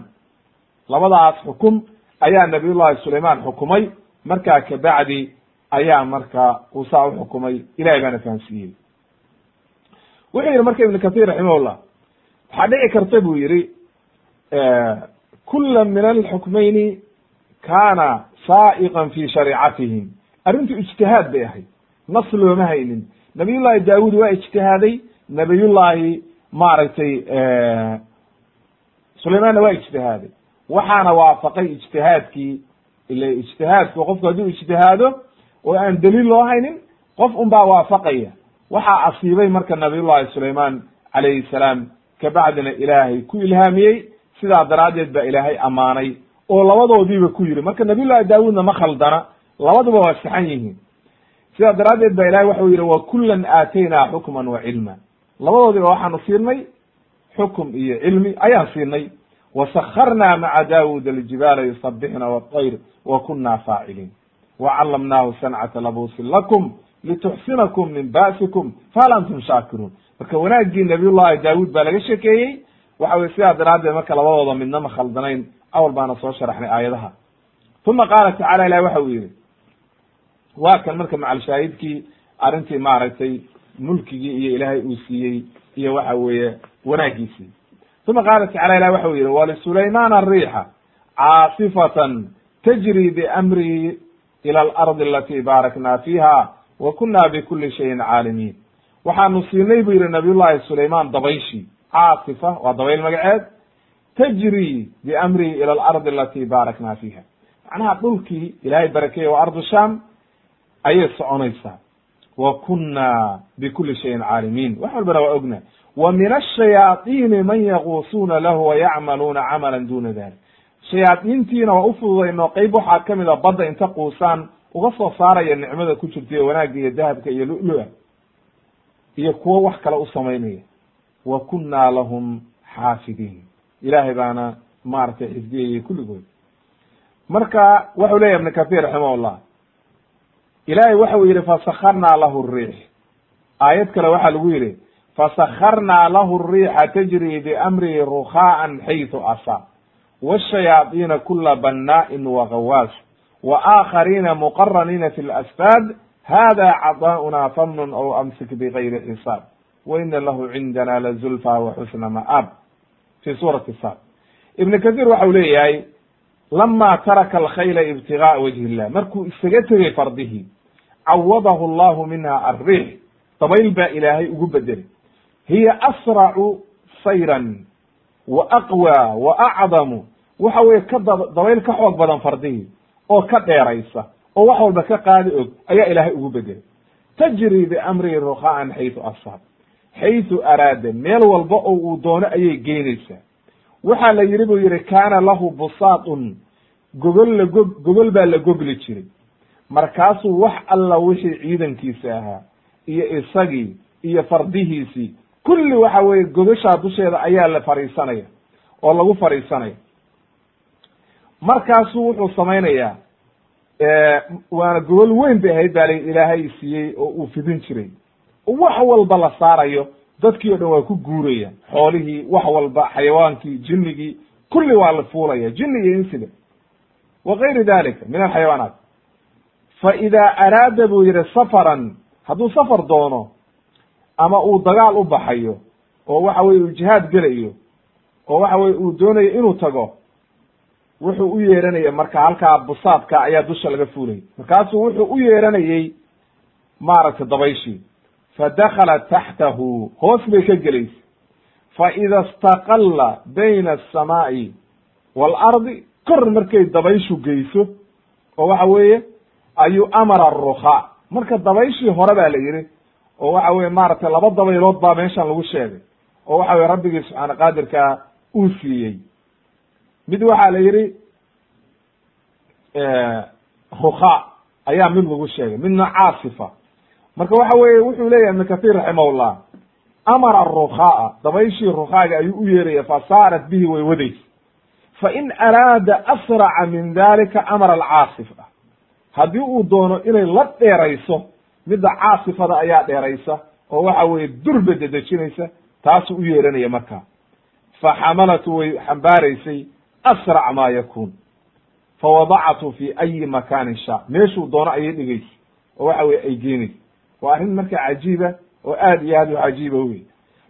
labadaas xukum ayaa nabiyullahi sulayman xukumay. Markaa kabacdi ayaa marka uu saa uxukumay ilahay baana fahamsiiyey. Wuxuu yihi marka ibn kathir raximahullah waxaa dhici karta buu yihi kula min alxukmayni kana saa'iqan fi shariicatihim. Arrintu ijtihaad bay ahayd. Nas looma haynin. Nabiyullahi daawud waa ijtihaaday. Nabiyullahi maaragtay sulaymanna waa ijtihaaday waxaana waafaqay ijtihaadkii ila ijtihaadku qofku hadduu ijtihaado oo aan daliil loo haynin qof un baa waafaqaya. Waxaa asiibay marka nabiyullahi sulayman calayhi salaam kabacdina ilaahay ku ilhaamiyey sidaa daraaddeed baa ilaahay ammaanay oo labadoodiiba ku yiri marka nabiyullahi daawuudna ma khaldana labaduba waa saxan yihiin. Sidaa daraaddeed ba ilahay waxau yidhi wa kulan aataynaa xukman wa cilma. Labadoodiba waxaanu siinay xukum iyo cilmi ayaan siinay wasakarnaa maca daawuud aljibaala yusabixna wاطayr wa kuna faaciliin wacallamnaahu sancata labusin lakum lituxsinakum min ba'sikum fahal antum shaakiruun marka wanaaggii nabiyullahi daawuud baa laga shekeeyey waxa weye sidaa daraaddeed marka labadooda midna ma khaldanayn. awal baana soo sharaxnay aayadaha. uma qaala tacala ilahi waxa uu yihi waa kan marka macalshaahidkii arrintii maaragtay mulkigii iyo ilaahay uu siiyey iyo waxa weeye wanaagiisii uma qaala tacala ilah waxa u yihi wlisulayman ariixa caasifatan tajri biamrihi ila alardi alati baarakna fiha wa kuna bikuli shayin caalimiin waxaanu siinay bu yihi nabiy llahi sulayman dabayshii caasifa waa dabayl magaceed tajri biamrihi ila alardi alati baarakna fiha macnaha dhulkii ilaahay barakeeye waa ardu sham ayay soconaysaa wa kuna bikuli shayin caalimiin wax walbana waa ogna. Wa min ashayaaiini man yaquusuuna lahu wayacmaluuna camala duna dalik shayaadiintiina waa ufududayno qeyb waxaa ka mid a badda inta quusaan uga soo saaraya nicmada ku jirta iyo wanaagga iyo dahabka iyo lu-lua iyo kuwo wax kale u samaynaya. Wa kunna lahum xaafidiin. Ilaahay baana maaragtay xisbiyayay kulligood. Marka wuxuu leyahy ibn kathir raximah llah ilaahay waxau yihi fasakarnaa lahu riix aayad kale waxaa lagu yihi fasakarnaa lahu riixa tajri biamrihi rukhaan xaytu asa. Wshayaaiina kula banna'in wagawaas wa aakhariina muqaraniina fi lasfaad hada cadaauna famnun aw amsik bigayri xisaab. Wa ina lahu cindana lazulfa wa xusna ma'aab. Fi suurati sad ibn kathir waxau leeyahay lama taraka alkhayla ibtigaaa wajhi illah markuu isaga tegay fardihii cawadahu allahu minha alriix dabayl baa ilaahay ugu bedelay hiya asracu sayran wa aqwa wa acdamu waxa weye ka dabayl ka xoog badan fardihii oo ka dheeraysa oo wax walba ka qaadi og ayaa ilaahay ugu bedelay tajri biamrihi rukha'an xaytu asaab xaytu araada meel walba oo uu doono ayay geynaysaa waxaa la yidhi buu yihi kaana lahu busaatun gogol la go gogol baa la gogli jiray. Markaasuu wax alla wixii ciidankiisa ahaa iyo isagii iyo fardihiisii. Kulli waxa weye gogoshaa dusheeda ayaa la fariisanaya oo lagu fariisanaya. Markaasuu wuxuu samaynayaa waana gogol weyn bay ahayd baa la ilaahay siiyey oo uu fidin jiray. Wax walba la saarayo dadkii o dhan waa ku guuraya. Xoolihii wax walba xayawaankii jinnigii kulli waa la fuulaya. Jinni iyo insiga wa gayri dalika min alxayawaanaat fa idaa araada buu yihi safaran hadduu safar doono ama uu dagaal u baxayo oo waxa weye uu jihaad gelayo oo waxa weye uu doonayo inuu tago wuxuu u yeeranaya marka halkaa busaadka ayaa dusha laga fuulayay markaasuu wuxuu u yeeranayey maaragtay dabayshii fadakala taxtahu hoos bay ka gelaysa faida istaqalla bayna asamaa'i waalardi kor markay dabayshu geyso oo waxa weeye ayuu amara arukhaa marka dabayshii hore baa la yidhi oo waxa weye maaragtay laba dabaylood baa meeshan lagu sheegay oo waxa weye rabbigii subxaana qaadirkaa uu siiyey. Mid waxaa la yidhi rukhaa ayaa mid lagu sheegay midna caasifa. Marka waxa weye wuxuu leeyahay ibn kathir raximahullah amara arukhaaa dabayshii rukhaaga ayuu u yeeraya fasaarat bihi way wadaysa fain araada asraca min dalika amara alcaasifa haddii uu doono inay la dheerayso midda caasifada ayaa dheeraysa oo waxa weye durba dedejinaysa taasuu u yeeranaya markaa faxamalatu way xambaaraysay asrac ma yakun fawadacatu fi ayi makanin sha meeshuu doono ayay dhigaysa oo waxa weye ay geenaysa waa arrin marka cajiiba oo aad iyo aad u cajiiba wey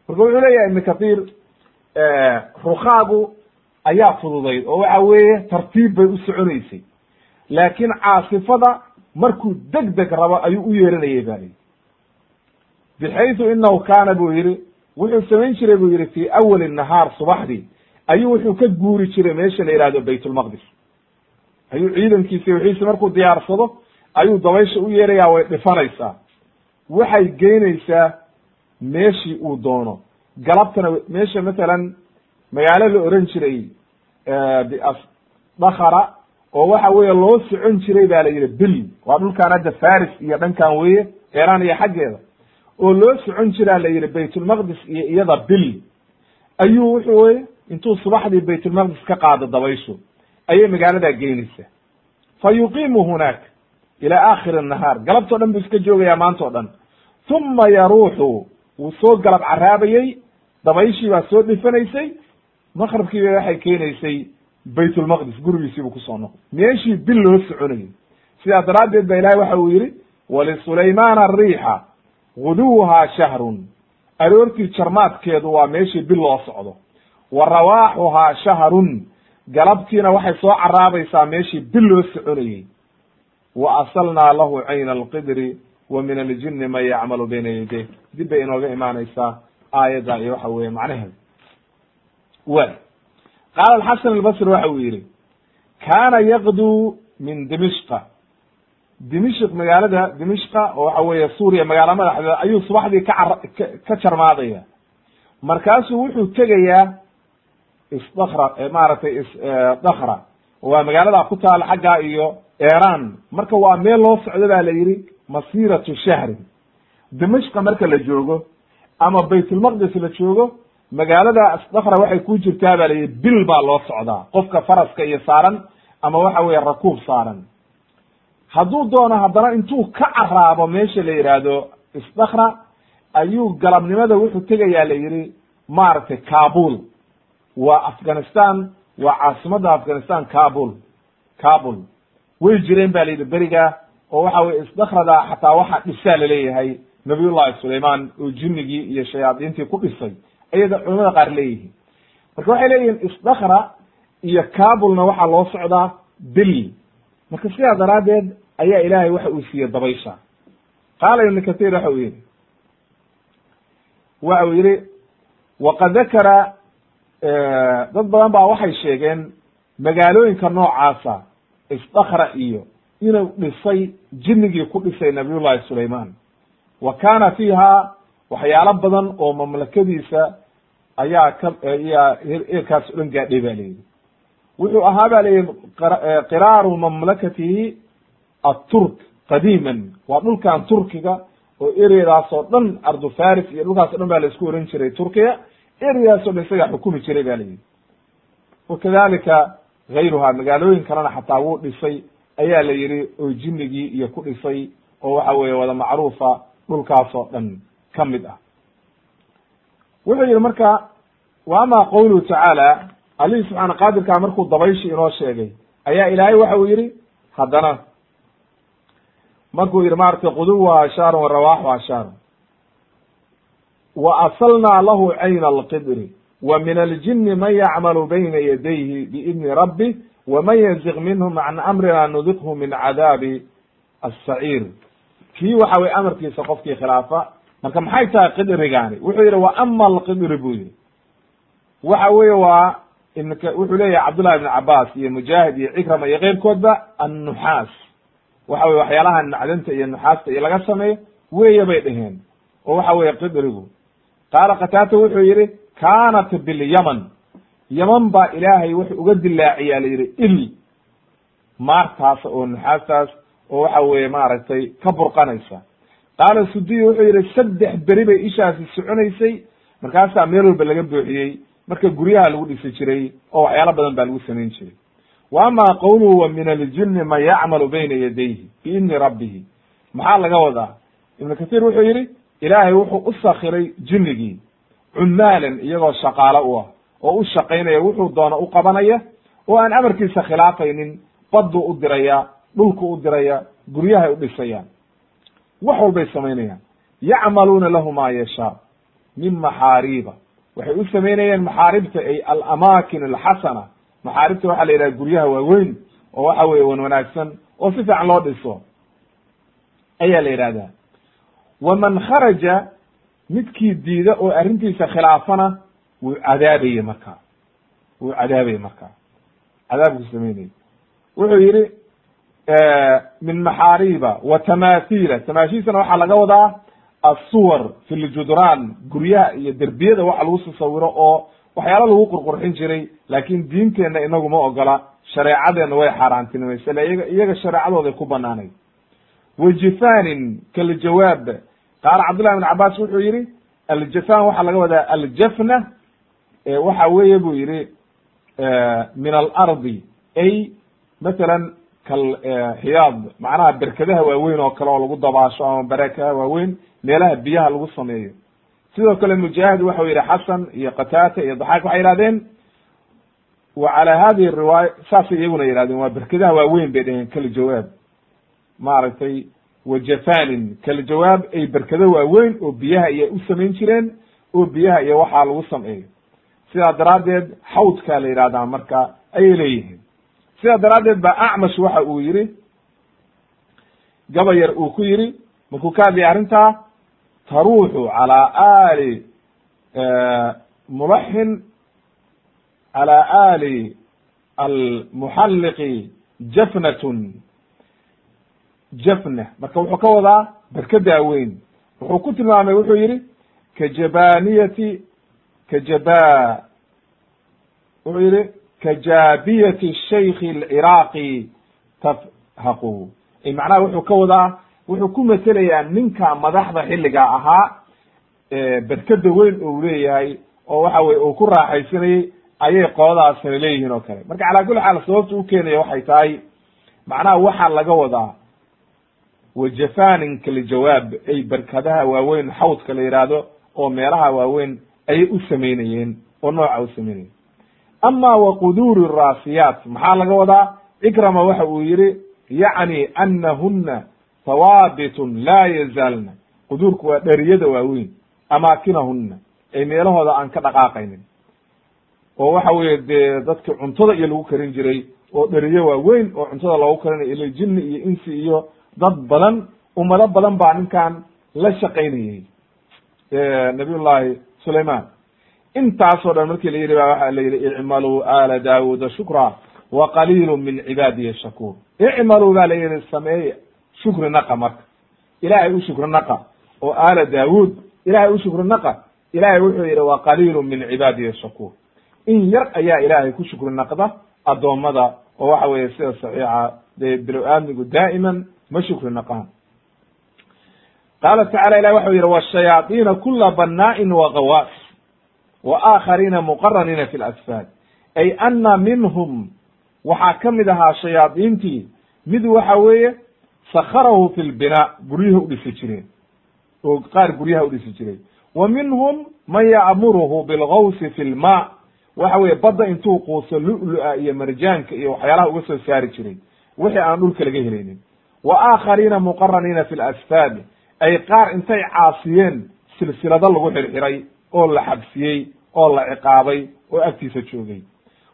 marka wuxuu leeyahay ibn kathir rukhaagu ayaa fududayd oo waxa weeye tartiib bay u soconaysay. Laakiin caasifada markuu deg deg rabo ayuu u yeeranayay ba lihi bixaytu inahu kaana buu yihi wuxuu samayn jiray buu yihi fi awali nahaar subaxdii ayuu wuxuu ka guuri jiray meesha la yihahdo baytulmaqdis ayuu ciidankiisa wixiisi markuu diyaarsado ayuu dabaysha u yeerayaa way dhifanaysaa. Waxay geynaysaa meeshii uu doono. Galabtana meesha matalan magaalo la oran jiray dakara oo waxa weeye loo socon jiray ba la yidhi bil. Waa dhulkaan hadda faris iyo dhankan weye iran iyo xaggeeda. Oo loo socon jiraa la yidhi baytulmaqdis iyo iyada bil. Ayuu wuxuu weye intuu subaxdii baytulmaqdis ka qaado dabayshu ayay magaaladaa geynaysaa fa yuqiimu hunaaka ila aakhiri nahaar. Galabtao dhan buu iska joogayaa maanta o dhan. Uma yaruuxu wuu soo galab caraabayey dabayshii baa soo dhifanaysay maqrabkiiba waxay keenaysay baytulmaqdis gurigiisiibuu ku soo noqday. Meeshii bil loo soconayay sidaa daraaddeed ba ilahay waxa uu yidhi wlisulaymaana ariixa guduwhaa shahrun. Aroortii jarmaadkeedu waa meeshii bil loo socdo. Wa rawaaxuhaa shahrun. Galabtiina waxay soo caraabaysaa meeshii bil loo soconayey wa asalnaa lahu cayna alqidri wa min aljini man yacmalu bayna yadayh dib bay inooga imaanaysaa aayadda iyo waxa weeye macnaheeda wa qaala alxasan albasri waxa uu yidhi kaana yaqduu min dimishqa. Dimishq magaalada dimishqa oo waxa weeye suuriya magaala madaxdeeda ayuu subaxdii ka car ka jarmaadaya. Markaasuu wuxuu tegayaa isdakra maaragtay isdakra waa magaalada ku taala xaggaa iyo iran marka waa meel loo socdo ba la yidhi masiratu shahrin. Dimashqa marka la joogo ama baytulmaqdis la joogo magaalada isdakra waxay ku jirtaa ba la yidhi bil baa loo socdaa. Qofka faraska iyo saaran ama waxa weeye rakuub saaran. Hadduu doono haddana intuu ka caraabo meesha la yidhaahdo isdakra ayuu galabnimada wuxuu tegayaa la yidhi maaragtay kabul. Waa afghanistan waa caasimadda afghanistan kabul. Kabul. Way jireen ba la yidhi beriga oo waxa weye isdakrada xataa waxa dhisaa la leeyahay nabiyullahi sulayman oo jinnigii iyo shayaadiintii ku dhisay ayada culamada qaar leeyihiin. Marka waxay leeyihiin isdakra iyo kabulna waxaa loo socdaa bil. Marka sidaa daraaddeed ayaa ilaahay waxa uu siiyey dabaysha qaala ibnu kathir waxa uu yihi waxa uu yihi waqad dakara dad badan baa waxay sheegeen magaalooyinka noocaasa isdakra iyo inuu dhisay jinnigii ku dhisay nabiyullahi sulayman wa kana fiiha waxyaalo badan oo mamlakadiisa ayaa ka ayaa eerkaas o dhan gaadhay ba layidhi wuxuu ahaa ba layihi qiraaru mamlakatihi aturk qadiiman. Waa dhulkan turkiga oo ereadaas oo dhan ardu faris iyo dhulkaas o dhan ba la isku oran jiray turkiya ereadaas o dhan isagaa xukumi jiray ba layidhi wakadalika gayruha magaalooyin kalena xataa wuu dhisay ayaa la yidhi oo jinnigii iyo ku dhisay oo waxa weeye wada macruufa dhulkaas oo dhan ka mid ah wuxuu yihi marka wa ama qawluhu tacaala allihii subxaana qaadirkaa markuu dabayshi inoo sheegay ayaa ilaahay waxa uu yihi haddana. Markuu yihi maratay quduwa ashaarun wa rawaaxu ashaarun. Wa asalnaa lahu cayna alqidri wa min aljini man yacmalu bayna yadayhi biidni rabbi waman yaziq minhum can amrina nudiqhu min cadaabi asaciir kii waxa weye amarkiisa qofkii khilaafa marka maxay tahay qidrigaani wuxuu yihi wa ama alqidri buu yihi waxa weye waa wuxuu leeyahay cabdullahi ibn cabaas iyo mujaahid iyo cikrama iyo keyrkoodba annuxaas. Waxa weye waxyaalaha macdanta iyo nuxaasta iyo laga sameeyo weeye bay dheheen oo waxa weye qidrigu qaala kataata wuxuu yihi kanat bilyaman. Yaman baa ilaahay wuxuu uga dilaaciyaa la yihi il maartaas oo nuxaastaas oo waxa weeye maaragtay ka burqanaysa qaala sudiy wuxuu yihi saddex beri bay ishaasi soconaysay. Markaasaa meel walba laga buuxiyey marka guryaha lagu dhisi jiray oo waxyaalo badan baa lagu samayn jiray. Wa ama qawluhu wa min aljini man yacmalu bayna yadayhi? Biidni rabbihi. Maxaa laga wadaa? Ibnu kahiir wuxuu yihi ilaahay wuxuu u sakiray jinnigii cumaalan iyagoo shaqaalo u ah oo u shaqaynaya wuxuu doona u qabanaya oo aan amarkiisa khilaafaynin badduu u diraya dhulku u diraya guryahay u dhisayaan wax walbay samaynayaan. Yacmaluuna lahu ma yashaa min maxaariiba. Waxay u samaynayeen maxaaribta ay alamaakin alxasana. Maxaaribta waxaa la yidhaha guryaha waaweyn oo waxa weye wan wanaagsan oo si fiican loo dhiso. Ayaa la yidhahdaa waman kharaja midkii diida oo arrintiisa khilaafana wuu cadaabayey markaa. Wuu cadaabayey markaa. Cadaabku samaynayay. Wuxuu yihi min maxaariba wa tamathila tamaashiisana waxaa laga wadaa assuwar fi ljudraan guryaha iyo derbiyada waxa lagu tasawiro oo waxyaala lagu qurqurxin jiray laakin diinteenna inagu ma ogola shareecadeenna way xaaraantinimaysa le iyaga shareecadooday ku banaanayd wajifanin kaljawaab qaala cabdullahi ibn cabaas wuxuu yihi aljafan waxaa laga wadaa aljafna. Waxa weeye buu yihi min alardi. Ay mathalan kalxiyaad macnaha berkadaha waaweyn oo kale oo lagu dabaasho ama barekaha waaweyn meelaha biyaha lagu sameeyo. Sidoo kale mujaahid waxau yihi xasan iyo qataata iyo daxaak waxay yihahdeen wa cala hadihi riwaaya saasay iyaguna yihahdeen waa berkadaha waaweyn bay dheheen kaljawaab maaragtay wajafanin kaljawaab ay berkado waaweyn oo biyaha iyo u samayn jireen oo biyaha iyo waxaa lagu sameeyo. Sidaa daraaddeed xawdkaa la yihahdaa marka ayay leeyihiin sidaa daraaddeed ba acmash waxa uu yihi gabayar uu ku yihi markuu ka hadlaya arrintaa taruuxu calaa ali mulaxin calى ali almuxalliqi jafnatun. Jafna marka wuxuu ka wadaa berkadaa weyn wuxuu ku tilmaamay wuxuu yihi kajabaniyati kajaba wuxuu yihi kajaabiyati shaykhi alciraaqi tafhaqu macnaha wuxuu ka wadaa wuxuu ku metelayaa ninka madaxda xilliga ahaa berkada weyn ou leeyahay oo waxa weye uu ku raaxaysanayey ayay qoladaasina leeyihiin oo kale marka calaa kulli xaal sababta u keenaya waxay tahay macnaha waxaa laga wadaa wajafanin kaljawaab ay berkadaha waaweyn xawdka la yidhaahdo oo meelaha waaweyn ayay u samaynayeen oo nooca u samaynayeen ama wa quduuri raasiyaat maxaa laga wadaa? Cikrama waxa uu yihi yacni anahuna hawaabitun laa yazaalna quduurku waa dheriyada waaweyn amaakinahuna ay meelahooda aan ka dhaqaaqaynin. Oo waxa weeye dee dadki cuntada iyo lagu karin jiray oo dheriyo waaweyn oo cuntada loogu karinayo ila jinni iyo insi iyo dad badan ummado badan baa ninkan la shaqaynayey nabiyullahi sulayman intaasoo dhan markii la yidhi ba waxa la yidhi icmaluu ala daawuda shukra wa qaliilu min cibaadiya shakuur. Icmaluu ba la yidhi sameeya shukri naqa marka. Ilahay u shukri naqa oo aala daawuud ilahay u shukri naqa. Ilahay wuxuu yidhi wa qaliilu min cibaadiya shakuur. In yar ayaa ilaahay ku shukri naqda addoommada oo waxa weeye sida saxiixa dee bilo aadmigu daa'iman ma shukri naqaan. Qaala tacala ilahi waxau yihi washayaaiina kula wagawaas wa aakhariina muqaraniina fi lasfaad ay ana minhum waxaa ka mid ahaa shayaadiintii mid waxa weeye sakharahu fi lbinaa guryaha udhisi jireen oo qaar guryaha udhisi jiray wa minhum man ya'muruhu bilgawsi fi lma waxa weye badda intuu quuso lu-lu-a iyo marjaanka iyo waxyaalaha uga soo saari jiray wixii aan dhulka laga helaynin wa aakhariina muqaraniina fi lasfaad ay qaar intay caasiyeen silsilado lagu xirxiray oo la xabsiyey oo la ciqaabay oo agtiisa joogay.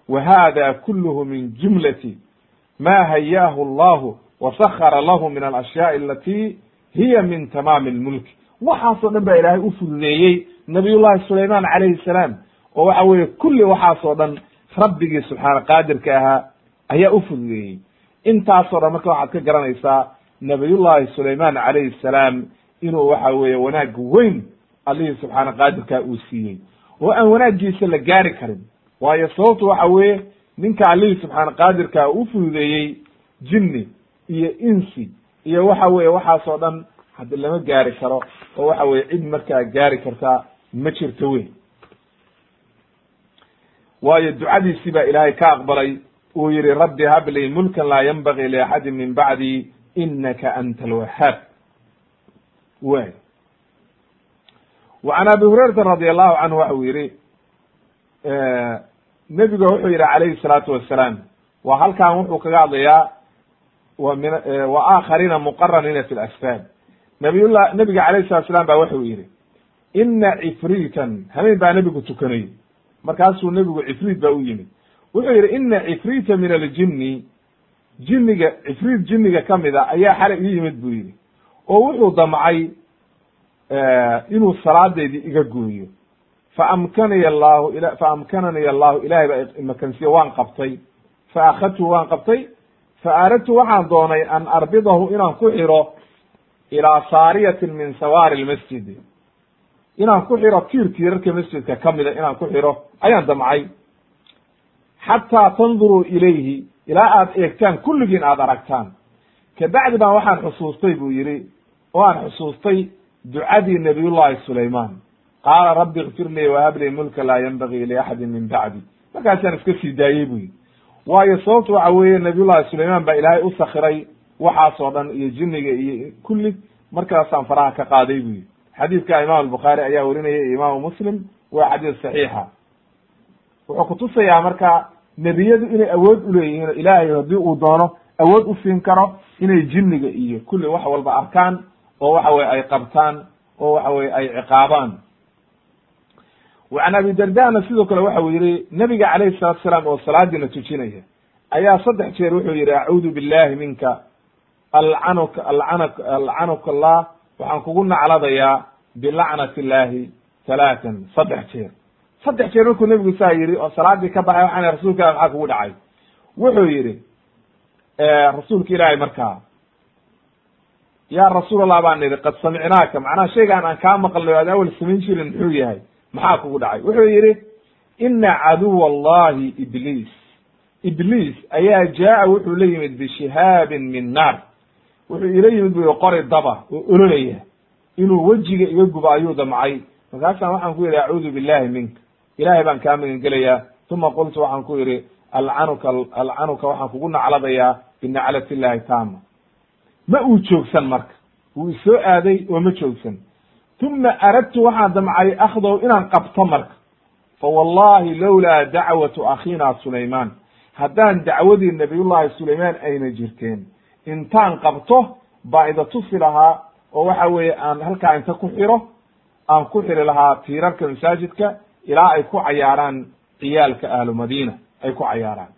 Wa hada kulluhu min jumlati ma hayaahu allahu wa sakara lahu min alashyaai alati hiya min tamaami lmulki waxaasoo dhan baa ilaahay u fududeeyey nabiyullahi sulayman calayhi salaam oo waxa weeye kulli waxaasoo dhan rabbigii subxaana qaadirka ahaa ayaa u fududeeyey. Intaasoo dhan marka waxaad ka garanaysaa nabiyullahi sulayman calayhi salaam inuu waxa weeye wanaag weyn allihii subxaana qaadirka uu siiyey. Oo aan wanaaggiisa la gaari karin. Waayo sababtu waxa weeye ninka allihii subxaana qaadirka u fududeeyey jinni iyo insi iyo waxa weeye waxaasoo dhan haddi lama gaari karo oo waxa weye cid markaa gaari kartaa ma jirto wey waayo ducadiisii baa ilaahay ka aqbalay uu yihi rabbi hablii mulkan laa yanbagii liaxadin min bacdi inaka anta alwahaab way can abi hurayrata radi allahu canhu waxa uu yihi nebiga wuxuu yihi calayhi salaatu wasalaam waa halkan wuxuu kaga hadlayaa wa min wa aakhariina muqaraniina fi lasfaad nabiyullah nebiga calayhi salatu slam ba wuxuu yihi ina cifriitan habeen baa nebigu tukanayy markaasuu nebigu cifriit ba u yimid. Wuxuu yihi ina cifriita min aljinni jinniga cifriit jinniga ka mid a ayaa xalay ii yimid buu yihi oo wuxuu damcay inuu salaadeydii iga gooyo faamkanani allahu faamkanani allahu ilahay baa imakansiye waan qabtay. Faakadtu waan qabtay. Fa aradtu waxaan doonay an arbidahu inaan ku xiro ilaa saariyatin min sawaari lmasjidi inaan ku xiro tiir tiirarka masjidka ka mida inaan ku xiro. Ayaan damcay. Xataa tanduruu ilayhi ilaa aad eegtaan kulligiin aad aragtaan. Kabacdi baan waxaan xusuustay buu yidhi oo aan xusuustay ducadii nabiyullahi sulaymaan. Qaala rabbi ikfir lii wahab lii mulka laa yanbagii liaxadin min bacdi. Markaasaan iska sii daayey bu yidhi. Waayo sababtu waxa weeye nabiyullahi sulaymaan baa ilaahay u sakiray waxaasoo dhan iyo jinniga iyo kulli markaasaan faraha ka qaaday bu yidhi. Xadiidka imaam albukhaari ayaa werinaya iyo imaamu muslim waa xadiis saxiixa. Wuxuu kutusayaa marka nebiyadu inay awood uleeyihiin ilaahay haddii uu doono awood u siin karo inay jinniga iyo kulli wax walba arkaan oo waxa weye ay qabtaan oo waxa weye ay ciqaabaan. An abi dardana sidoo kale waxa uu yihi nabiga calayhi salatu salaam oo salaadiina tujinaya ayaa saddex jeer wuxuu yihi acuudu billahi minka alcanuka alcanak alcanuka allah waxaan kugu nacladayaa bilacnati illahi talaatan saddex jeer. Saddex jeer markuu nebigu saa yihi oo salaadii ka baxay waxaan rasuulka ilah maxaa kugu dhacay. Wuxuu yihi rasuulka ilaahay markaa ya rasuul allah baan idhi qad samicnaaka. Macnaha shaygaan aan kaa maqlnay o ad awel samayn jirin muxuu yahay. Maxaa kugu dhacay? Wuxuu yidhi ina caduwa allahi ibliis. Ibliis ayaa jaa wuxuu la yimid bishihaabin min naar. Wuxuu ila yimid bu qori daba oo ololaya. Inuu wejiga iga gubo ayuu damcay. Markaasaan waxaan ku yidhi acuudu billahi minka ilahay baan kaa magan gelayaa. Uma qultu waxaan ku yidhi alcanuka alcanuka waxaan kugu nacladayaa binaclati illahi taama ma uu joogsan marka. Wuu isoo aaday oo ma joogsan. Uma aradtu waxaan damcay akhdow inaan qabto marka. Fa wallahi lowlaa dacwatu akhina sulaymaan. Haddaan dacwadii nabiyullahi sulaymaan ayna jirteen intaan qabto baa ida tusi lahaa oo waxa weeye aan halkaa inta ku xiro aan ku xiri lahaa tiirarka masaajidka ilaa ay ku cayaaraan ciyaalka ahlu madiina ay ku cayaaraan.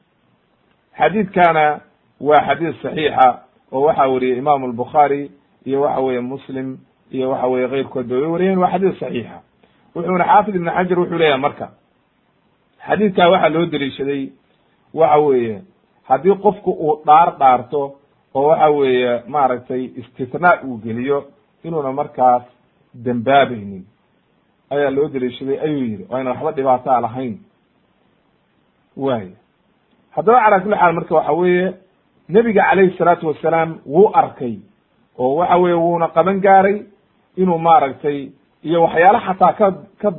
Xadiidkana waa xadiid saxiixa oo waxa weriyey imaamu albukhaari iyo waxa weeye muslim iyo waxa weye keyrkood ba way wariyeen waa xadiis saxiixa. Wuxuuna xaafid ibn xajar wuxuu leeyahay marka xadiidkaa waxaa loo deliishaday waxa weeye haddii qofku uu dhaar dhaarto oo waxa weeye maaragtay istitnaa uu geliyo inuuna markaas dembaabaynin ayaa loo deliishaday ayuu yihi oo ayna waxba dhibaataa lahayn. Waay haddaba calaa kulli xaal marka waxa weeye nebiga calayhi salaatu wasalaam wuu arkay oo waxa weye wuuna qaban gaaray inuu maaragtay iyo waxyaala xataa ka ka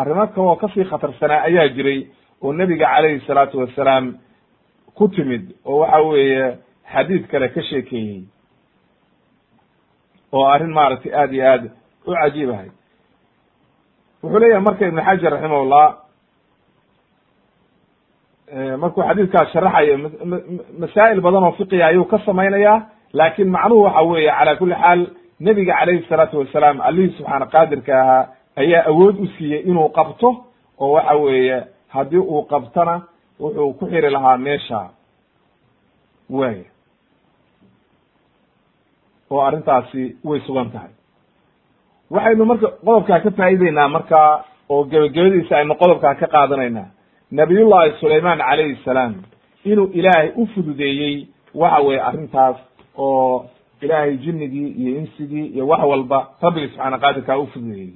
arrimo kaloo ka sii khatarsanaa ayaa jiray oo nebiga calayhi salaatu wasalaam ku timid oo waxa weeye xadiid kale ka sheekeeyey. Oo arrin maaragtay aad iyo aad u cajiib ahay wuxuu leeyahay marka ibn xajar raximahullah markuu xadiidkaas sharaxayo masaa'il badan oo fiqiga ayuu ka samaynayaa laakin macnuhu waxa weeye cala kuli xaal nebiga calayhi salaatu wasalaam allihii subxaana qaadirka ahaa ayaa awood u siiyey inuu qabto oo waxa weeye haddii uu qabtona wuxuu ku xiri lahaa meesha. Waaya oo arrintaasi way sugan tahay. Waxaynu marka qodobkaa ka faa'ideynaa marka oo gebagabadiisa aynu qodobkaa ka qaadanaynaa nabiyullahi sulaymaan calayhi salaam inuu ilaahay u fududeeyey waxa weye arrintaas oo ilaahay jinnigii iyo insigii iyo wax walba rabbigi subxaana qaadirkaa u fududeeyey.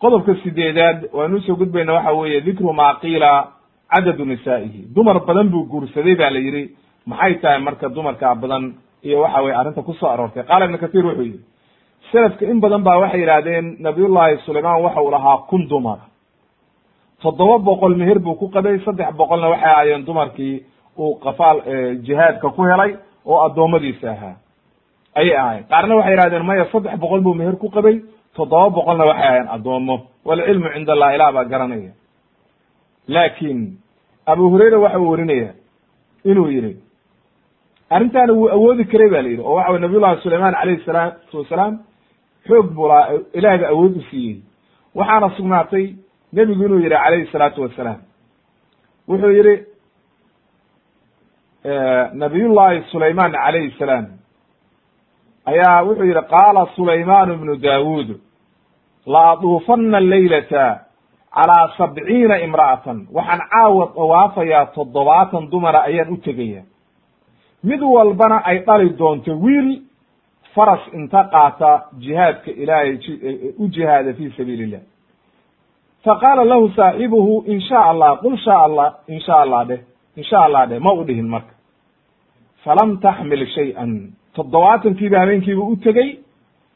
Qodobka sideedaad waanu u soo gudbayna waxa weeye dikru maa qiila cadadu nisaa'ihi. Dumar badan buu guursaday ba la yidhi maxay tahay marka dumarkaa badan iyo waxa weye arrinta ku soo aroortay? Qaala ibnu kahiir wuxuu yihi selafka in badan ba waxay yidhahdeen nabiyullahi sulaymaan waxa uu lahaa kun dumar toddoba boqol meher buu ku qabay saddex boqolna waxay ahaayeen dumarkii uu qafaal jihaadka ku helay oo addoommadiisa ahaa. Ayay ahayen qaarna waxay yihahdeen maya saddex boqol buu meher ku qabay toddoba boqolna waxay ahayen addoommo walcilmu cind allah ilah baa garanaya. Laakin abu hurayra waxa uu werinaya inuu yihi arrintaana wuu awoodi karay ba la yidhi oo waxa wey nabiy llahi sulaymaan calayhi salaatu wasalaam xoog buu lahaa ilahay ba awood u siiyey. Waxaana sugnaatay nebigu inuu yihi calayhi salaatu wasalaam wuxuu yihi nabiyullahi sulaymaan calayhi salaam. Ayaa wuxuu yihi qaala sulaymaan ibnu daawuud la aduufanna laylata calaa sabciina imra'atan waxaan caawa dawaafayaa toddobaatan dumara ayaan u tegaya mid walbana ay dhali doonto wiil faras inta qaata jihaadka ilaahay u jihaada fi sabiili illah faqaala lahu saaxibuhu in sha allah qul sha allah in sha allah dheh in sha allah dheh ma u dhihin marka falam taxmil shay-an toddobaatankiiba habeenkiiba u tegey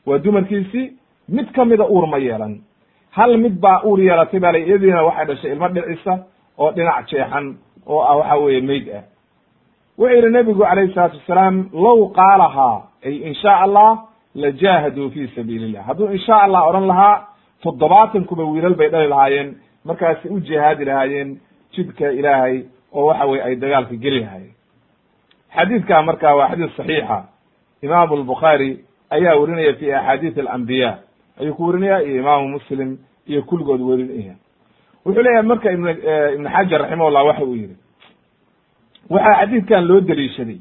waa dumarkiisii mid kamida uur ma yeelan hal mid baa uur yeelatay baa la iyadiina waxay dhashay ilmo dhicisa oo dhinac jeexan oo ah waxa weeye mayd ah wuxuu yihi nebigu calayhi salaatu wasalaam low qaalahaa ay in sha allah lajaahaduu fi sabiili illah hadduu in sha allah odhan lahaa toddobaatankuba wiilal bay dhali lahaayeen markaasi u jihaadi lahaayeen jidka ilaahay oo waxa weye ay dagaalka geli lahaayeen. Xadiidka marka waa xadiis saxiixa. Imaamu albukhaari ayaa werinaya fi axaadiis alambiya ayuu ku werinaya iyo imaamu muslim iyo kulligood werinaya wuxuu leeyahay marka ibn ibn xajar raximahullah waxa uu yihi waxaa xadiidkan loo deliishaday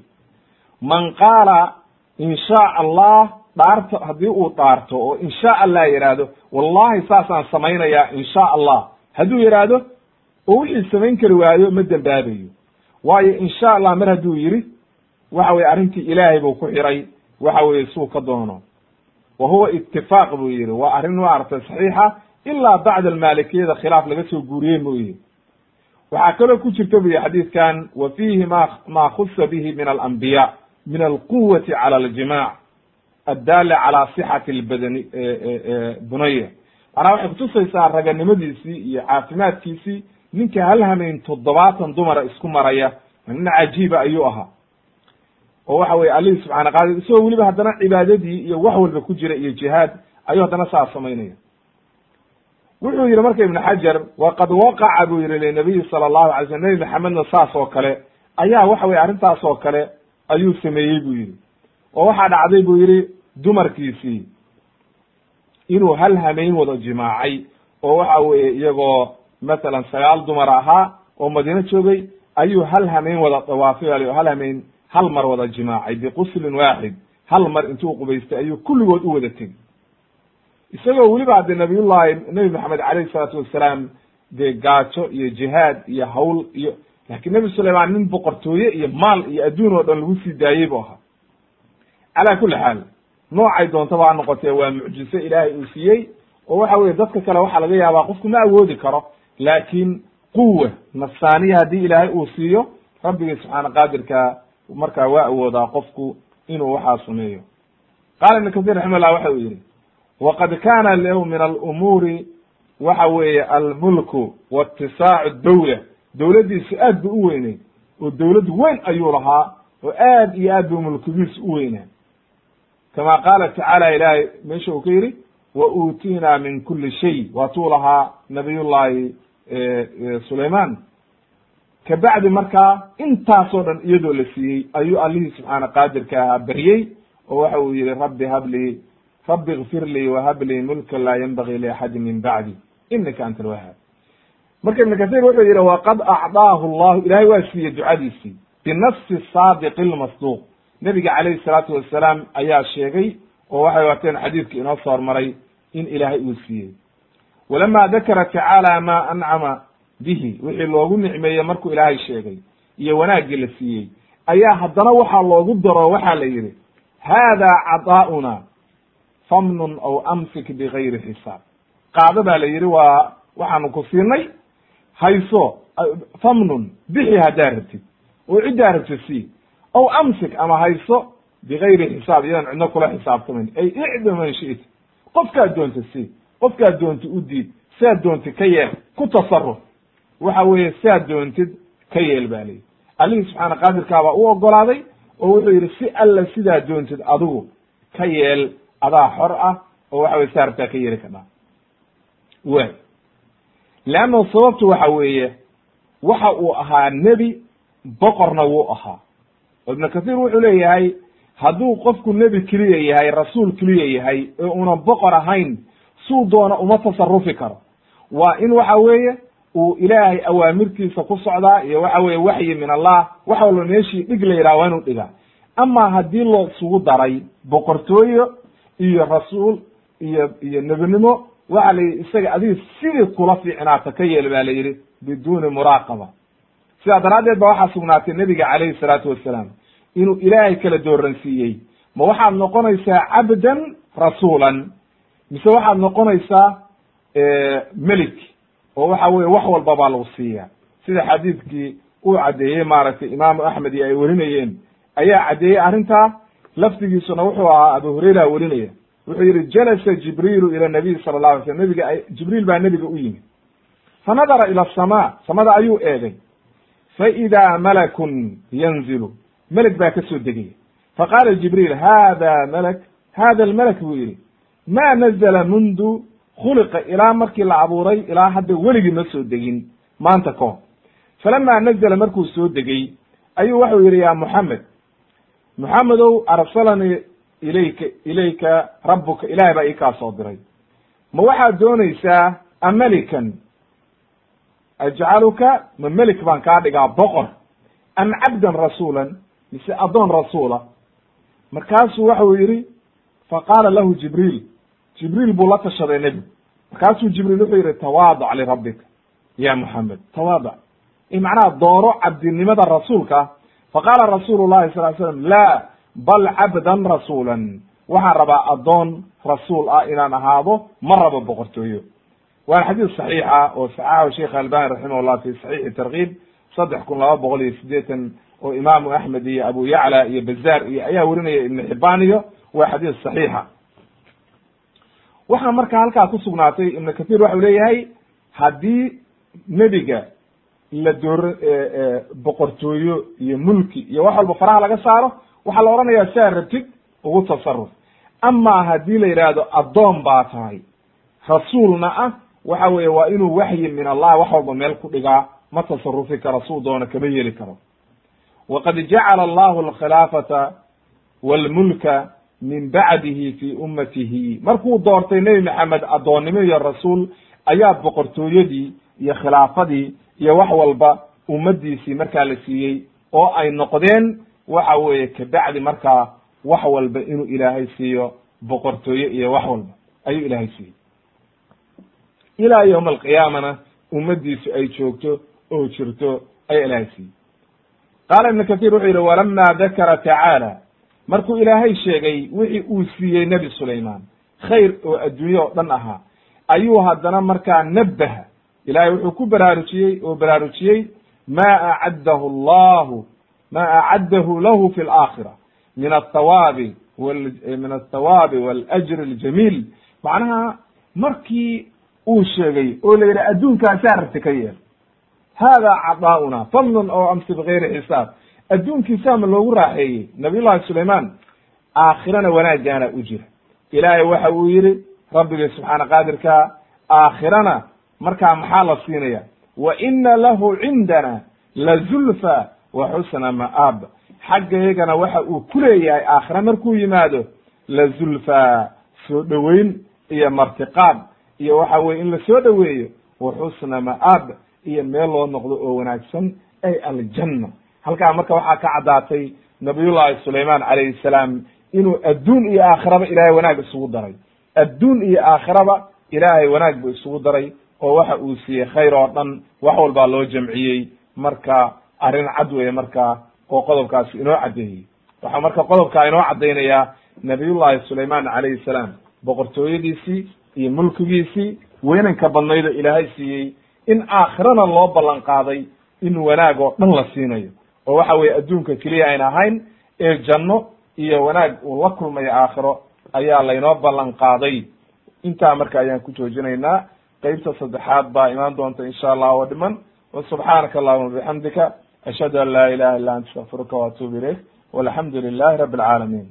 man qaala in sha allah dhaarto haddii uu dhaarto oo in sha allah yidhaahdo wallahi saasaan samaynayaa in sha allah. Hadduu yidhaahdo oo wixii samayn kari waayo ma dembaabayo waayo in sha allah mar hadduu yidhi waxa weye arrintii ilaahay buu ku xiray waxa weye suu ka doono. Wa huwa itifaaq buu yihi waa arrin maaragtay saxiixa ilaa bacda almaalikiyada khilaaf laga soo guuriyey mooye. Waxaa kaloo ku jirta bu yihi xadiidkan wa fiihi ma ma khusa bihi min alambiya min alquwati cala aljimac addaala calaa sixati lbadani bunaya. Macnaha waxay kutusaysaa raganimadiisii iyo caafimaadkiisii ninka hal hamayn toddobaatan dumara isku maraya nin cajiiba ayuu ahaa. Oo waxa weye alihi subxana qadir isagoo weliba haddana cibaadadii iyo wax walba ku jira iyo jihaad ayuu haddana saas samaynaya wuxuu yihi marka ibn xajar waqad waqaca buu yihi linabiyi sala allahu alay slm nebi maxamedna saas oo kale ayaa waxa weye arrintaas oo kale ayuu sameeyey buu yihi oo waxaa dhacday buu yihi dumarkiisii inuu hal hamayn wada jimaacay oo waxa weye iyagoo masalan sagaal dumar ahaa oo madiino joogay ayuu hal hamayn wada dawaafay al hal hamayn hal mar wada jimaacay biquslin waaxid. Hal mar intuu qubaystay ayuu kulligood u wada tegey. Isagoo weliba haddee nabiyullahi nebi maxamed calayhi salaatu wasalaam dee gaajo iyo jihaad iyo hawl iyo laakiin nebi sulaymaan nin boqortooye iyo maal iyo adduun oo dhan lagu sii daayey bu ahaa calaa kulli xaal noocay doontaba ha noqotee waa mucjiso ilaahay uu siiyey oo waxa weye dadka kale waxaa laga yaabaa qofku ma awoodi karo. Laakiin quwa nafsaaniya haddii ilaahay uu siiyo rabbigii subxaana qaadirka markaa waa awoodaa qofku inuu waxaa sameeyo qaala ibn kathir raximahullah waxa uu yihi waqad kana lahu min alumuuri waxa weeye almulku waاtisaacu dawla dowladdiisu aad bu u weynay oo dowlad weyn ayuu lahaa oo aad iyo aad bu mulkigiisu u weynaa kama qaala tacaala ilaahay meesha uu ka yidhi wa uutinaa min kuli shay waatuu lahaa nabiyullahi sulayman kabacdi markaa intaasoo dhan iyadoo la siiyey ayuu allihii subxaana qaadirka ahaa beryey oo waxa uu yihi rabbi hablii rabbi ikfir lii wahab lii mulka laa yanbagii liaxadi min bacdi inaka anta alwahaab marka ibn kathir wuxuu yihi waqad acdaahu llahu ilahay waa siiyey ducadiisii binafsi saadiqi lmasduuq nebiga calayhi salaatu wasalaam ayaa sheegay oo waxay wateen xadiidka inoo soo hormaray in ilaahay uu siiyey. Walama dakara tacaala ma ancama bihi wixii loogu nicmeeyey markuu ilaahay sheegay iyo wanaaggii la siiyey ayaa haddana waxaa loogu daro waxaa la yidhi haadaa cadaa'una famnun aw amsik bigayri xisaab. Qaado baa la yidhi waa waxaanu ku siinay hayso famnun bixi haddaa rabtid oo ciddaa rabtid sii aw amsik ama hayso bigayri xisaab iyadan cidno kula xisaabtamayn ay icdi man shi'ta qofkaad doonta sii qofkaad doonta u diid siaad doontid ka yeel ku tasaruf waxa weeye siaad doontid ka yeel ba layidhi allihii subxaana qaadirkaabaa u ogolaaday oo wuxuu yidhi si alla sidaa doontid adigu ka yeel adaa xor ah oo waxa weye sidaa rabtaa ka yeeli kadhaa way leanna sababtu waxa weeye waxa uu ahaa nebi boqorna wuu ahaa ibnu kathiir wuxuu leeyahay hadduu qofku nebi keliya yahay rasuul keliya yahay ee una boqor ahayn suu doona uma tasarufi karo. Waa in waxa weeye uu ilaahay awaamirtiisa ku socdaa iyo waxa weye waxyi min allah wax walba meeshii dhig la yidhaha waa inuu dhigaa. Ama haddii loo isugu daray boqortooyo iyo rasuul iyo iyo nebinimo waxa la yidhi isaga adiga sidii kula fiicnaata ka yeel ba la yidhi biduuni muraaqaba sidaa daraaddeed ba waxaa sugnaatay nebiga calayhi salaatu wasalaam inuu ilaahay kala dooransiiyey ma waxaad noqonaysaa cabdan rasuulan mise waxaad noqonaysaa melik oo waxa weye wax walba baa lagu siiya sida xadiidkii uu caddeeyey maaragtay imaamu axmed iyo ay werinayeen ayaa caddeeyey arrintaa lafdigiisuna wuxuu ahaa abu hurayra werinaya wuxuu yihi jalasa jibriilu ila nabiy sala la alay slam nabiga jibriil baa nebiga u yimid. Fa nadara ila asamaa samada ayuu eegay fa idaa malakun yanzilu meleg baa ka soo degaya faqaala jibriil hada malak hada almalak buu yihi ma nazla mundu khuliqa ilaa markii la abuuray ilaa hadda weligii ma soo degin maanta kahor falama nazla markuu soo degay ayuu waxau yihi ya muxamed muxamedow arsalanii ilayka ilayka rabuka ilahay baa ii kaa soo diray ma waxaad doonaysaa amelikan ajcaluka ma melik baan kaa dhigaa boqor am cabdan rasuulan mise addoon rasuula markaasuu waxau yihi faqaala lahu jibriil jibriil buu la tashaday nebigu markaasuu jibriil wuxuu yihi tawaadac lirabbika ya muxamed tawaadac macnaha dooro cabdinimada rasuulka faqaala rasuulu llahi sal slam la bal cabdan rasuulan waxaan rabaa addoon rasuul ah inaan ahaado ma rabo boqortooyo waana xadiis saxiixa oo saxaxahu sheikh albani raximah llah fi saxiixi tarkiib saddex kun laba boqol iyo sideetan oo imaamu axmed iyo abu yacla iyo bazaar iyo ayaa werinaya ibnu xibaan iyo waa xadiis saxiixa waxaa marka halkaa ku sugnaatay ibnu kathir waxau leeyahay haddii nebiga la door boqortooyo iyo mulki iyo wax walba faraha laga saaro waxaa la odhanayaa saa rabtid ugu tasaruf amaa haddii la yidhaahdo addoon baa tahay rasuulna ah waxa weeye waa inuu waxyi min allah wax walba meel ku dhigaa ma tasarufi karo suu doona kama yeli karo. Waqad jacala allahu alkhilaafata walmulka min bacdihi fi ummatihi. Markuu doortay nebi maxamed addoonnimo iyo rasuul ayaa boqortooyadii iyo khilaafadii iyo wax walba ummaddiisii markaa la siiyey oo ay noqdeen waxa weeye kabacdi markaa wax walba inuu ilaahay siiyo boqortooye iyo wax walba ayuu ilaahay siiyey ilaa yowma alqiyaamana ummaddiisu ay joogto oo jirto ayaa ilaahay siiyey qaala ibnu kathir wuxuu yihi walama dakara tacaala. Markuu ilaahay sheegay wixii uu siiyey nebi sulaymaan khayr oo adduunye oo dhan ahaa. Ayuu haddana markaa nabbaha ilaahay wuxuu ku baraarujiyey oo baraarujiyey ma acaddahu allahu ma acaddahu lahu fi alaakhira min athawaabi min athawaabi waljri aljamiil macnaha markii uu sheegay oo la yidhi adduunkaasaa rabti ka yeel hada cadaauna fadlun oo amsi bigayri xisaab. Adduunkiisaama loogu raaxeeyey nabiy llahi sulaymaan aakhirana wanaagaana u jira. Ilaahay waxa uu yihi rabbigii subxaana qaadirka aakhirana markaa maxaa la siinaya wa ina lahu cindana lazulfa wa xusna ma'aab. Xaggaygana waxa uu ku leeyahay aakhira markuu yimaado lazulfa soo dhoweyn iyo martiqaad iyo waxa weye in la soo dhoweeyo wa xusna ma'aab iyo meel loo noqdo oo wanaagsan ay aljanna. Halkaa marka waxaa ka caddaatay nabiyullahi sulaymaan calayhi salaam inuu adduun iyo aakhiraba ilaahay wanaag isugu daray. Adduun iyo aakhiraba ilaahay wanaag buu isugu daray oo waxa uu siiyey khayr oo dhan wax walbaa loo jamciyey. Marka arrin cad weeye marka oo qodobkaasi inoo caddeeyey. Waxaa marka qodobkaa inoo caddaynayaa nabiyullahi sulaymaan calayhi salaam boqortooyadiisii iyo mulkigiisii weynanka badnaydo ilaahay siiyey in aakhirana loo ballan qaaday in wanaag oo dhan la siinayo. Oo waxa weye adduunka keliya ayn ahayn ee janno iyo wanaag uu la kulmayo aakhiro ayaa laynoo ballan qaaday intaa marka ayaan ku joojinaynaa qeybta saddexaad baa imaan doonta insha allah oo dhiman. Subxaanaka allahuma bixamdika ashhadu an laa ilaha illa anta astakfiruka waatubu ilayk walxamdu lilahi rabi alcaalamiin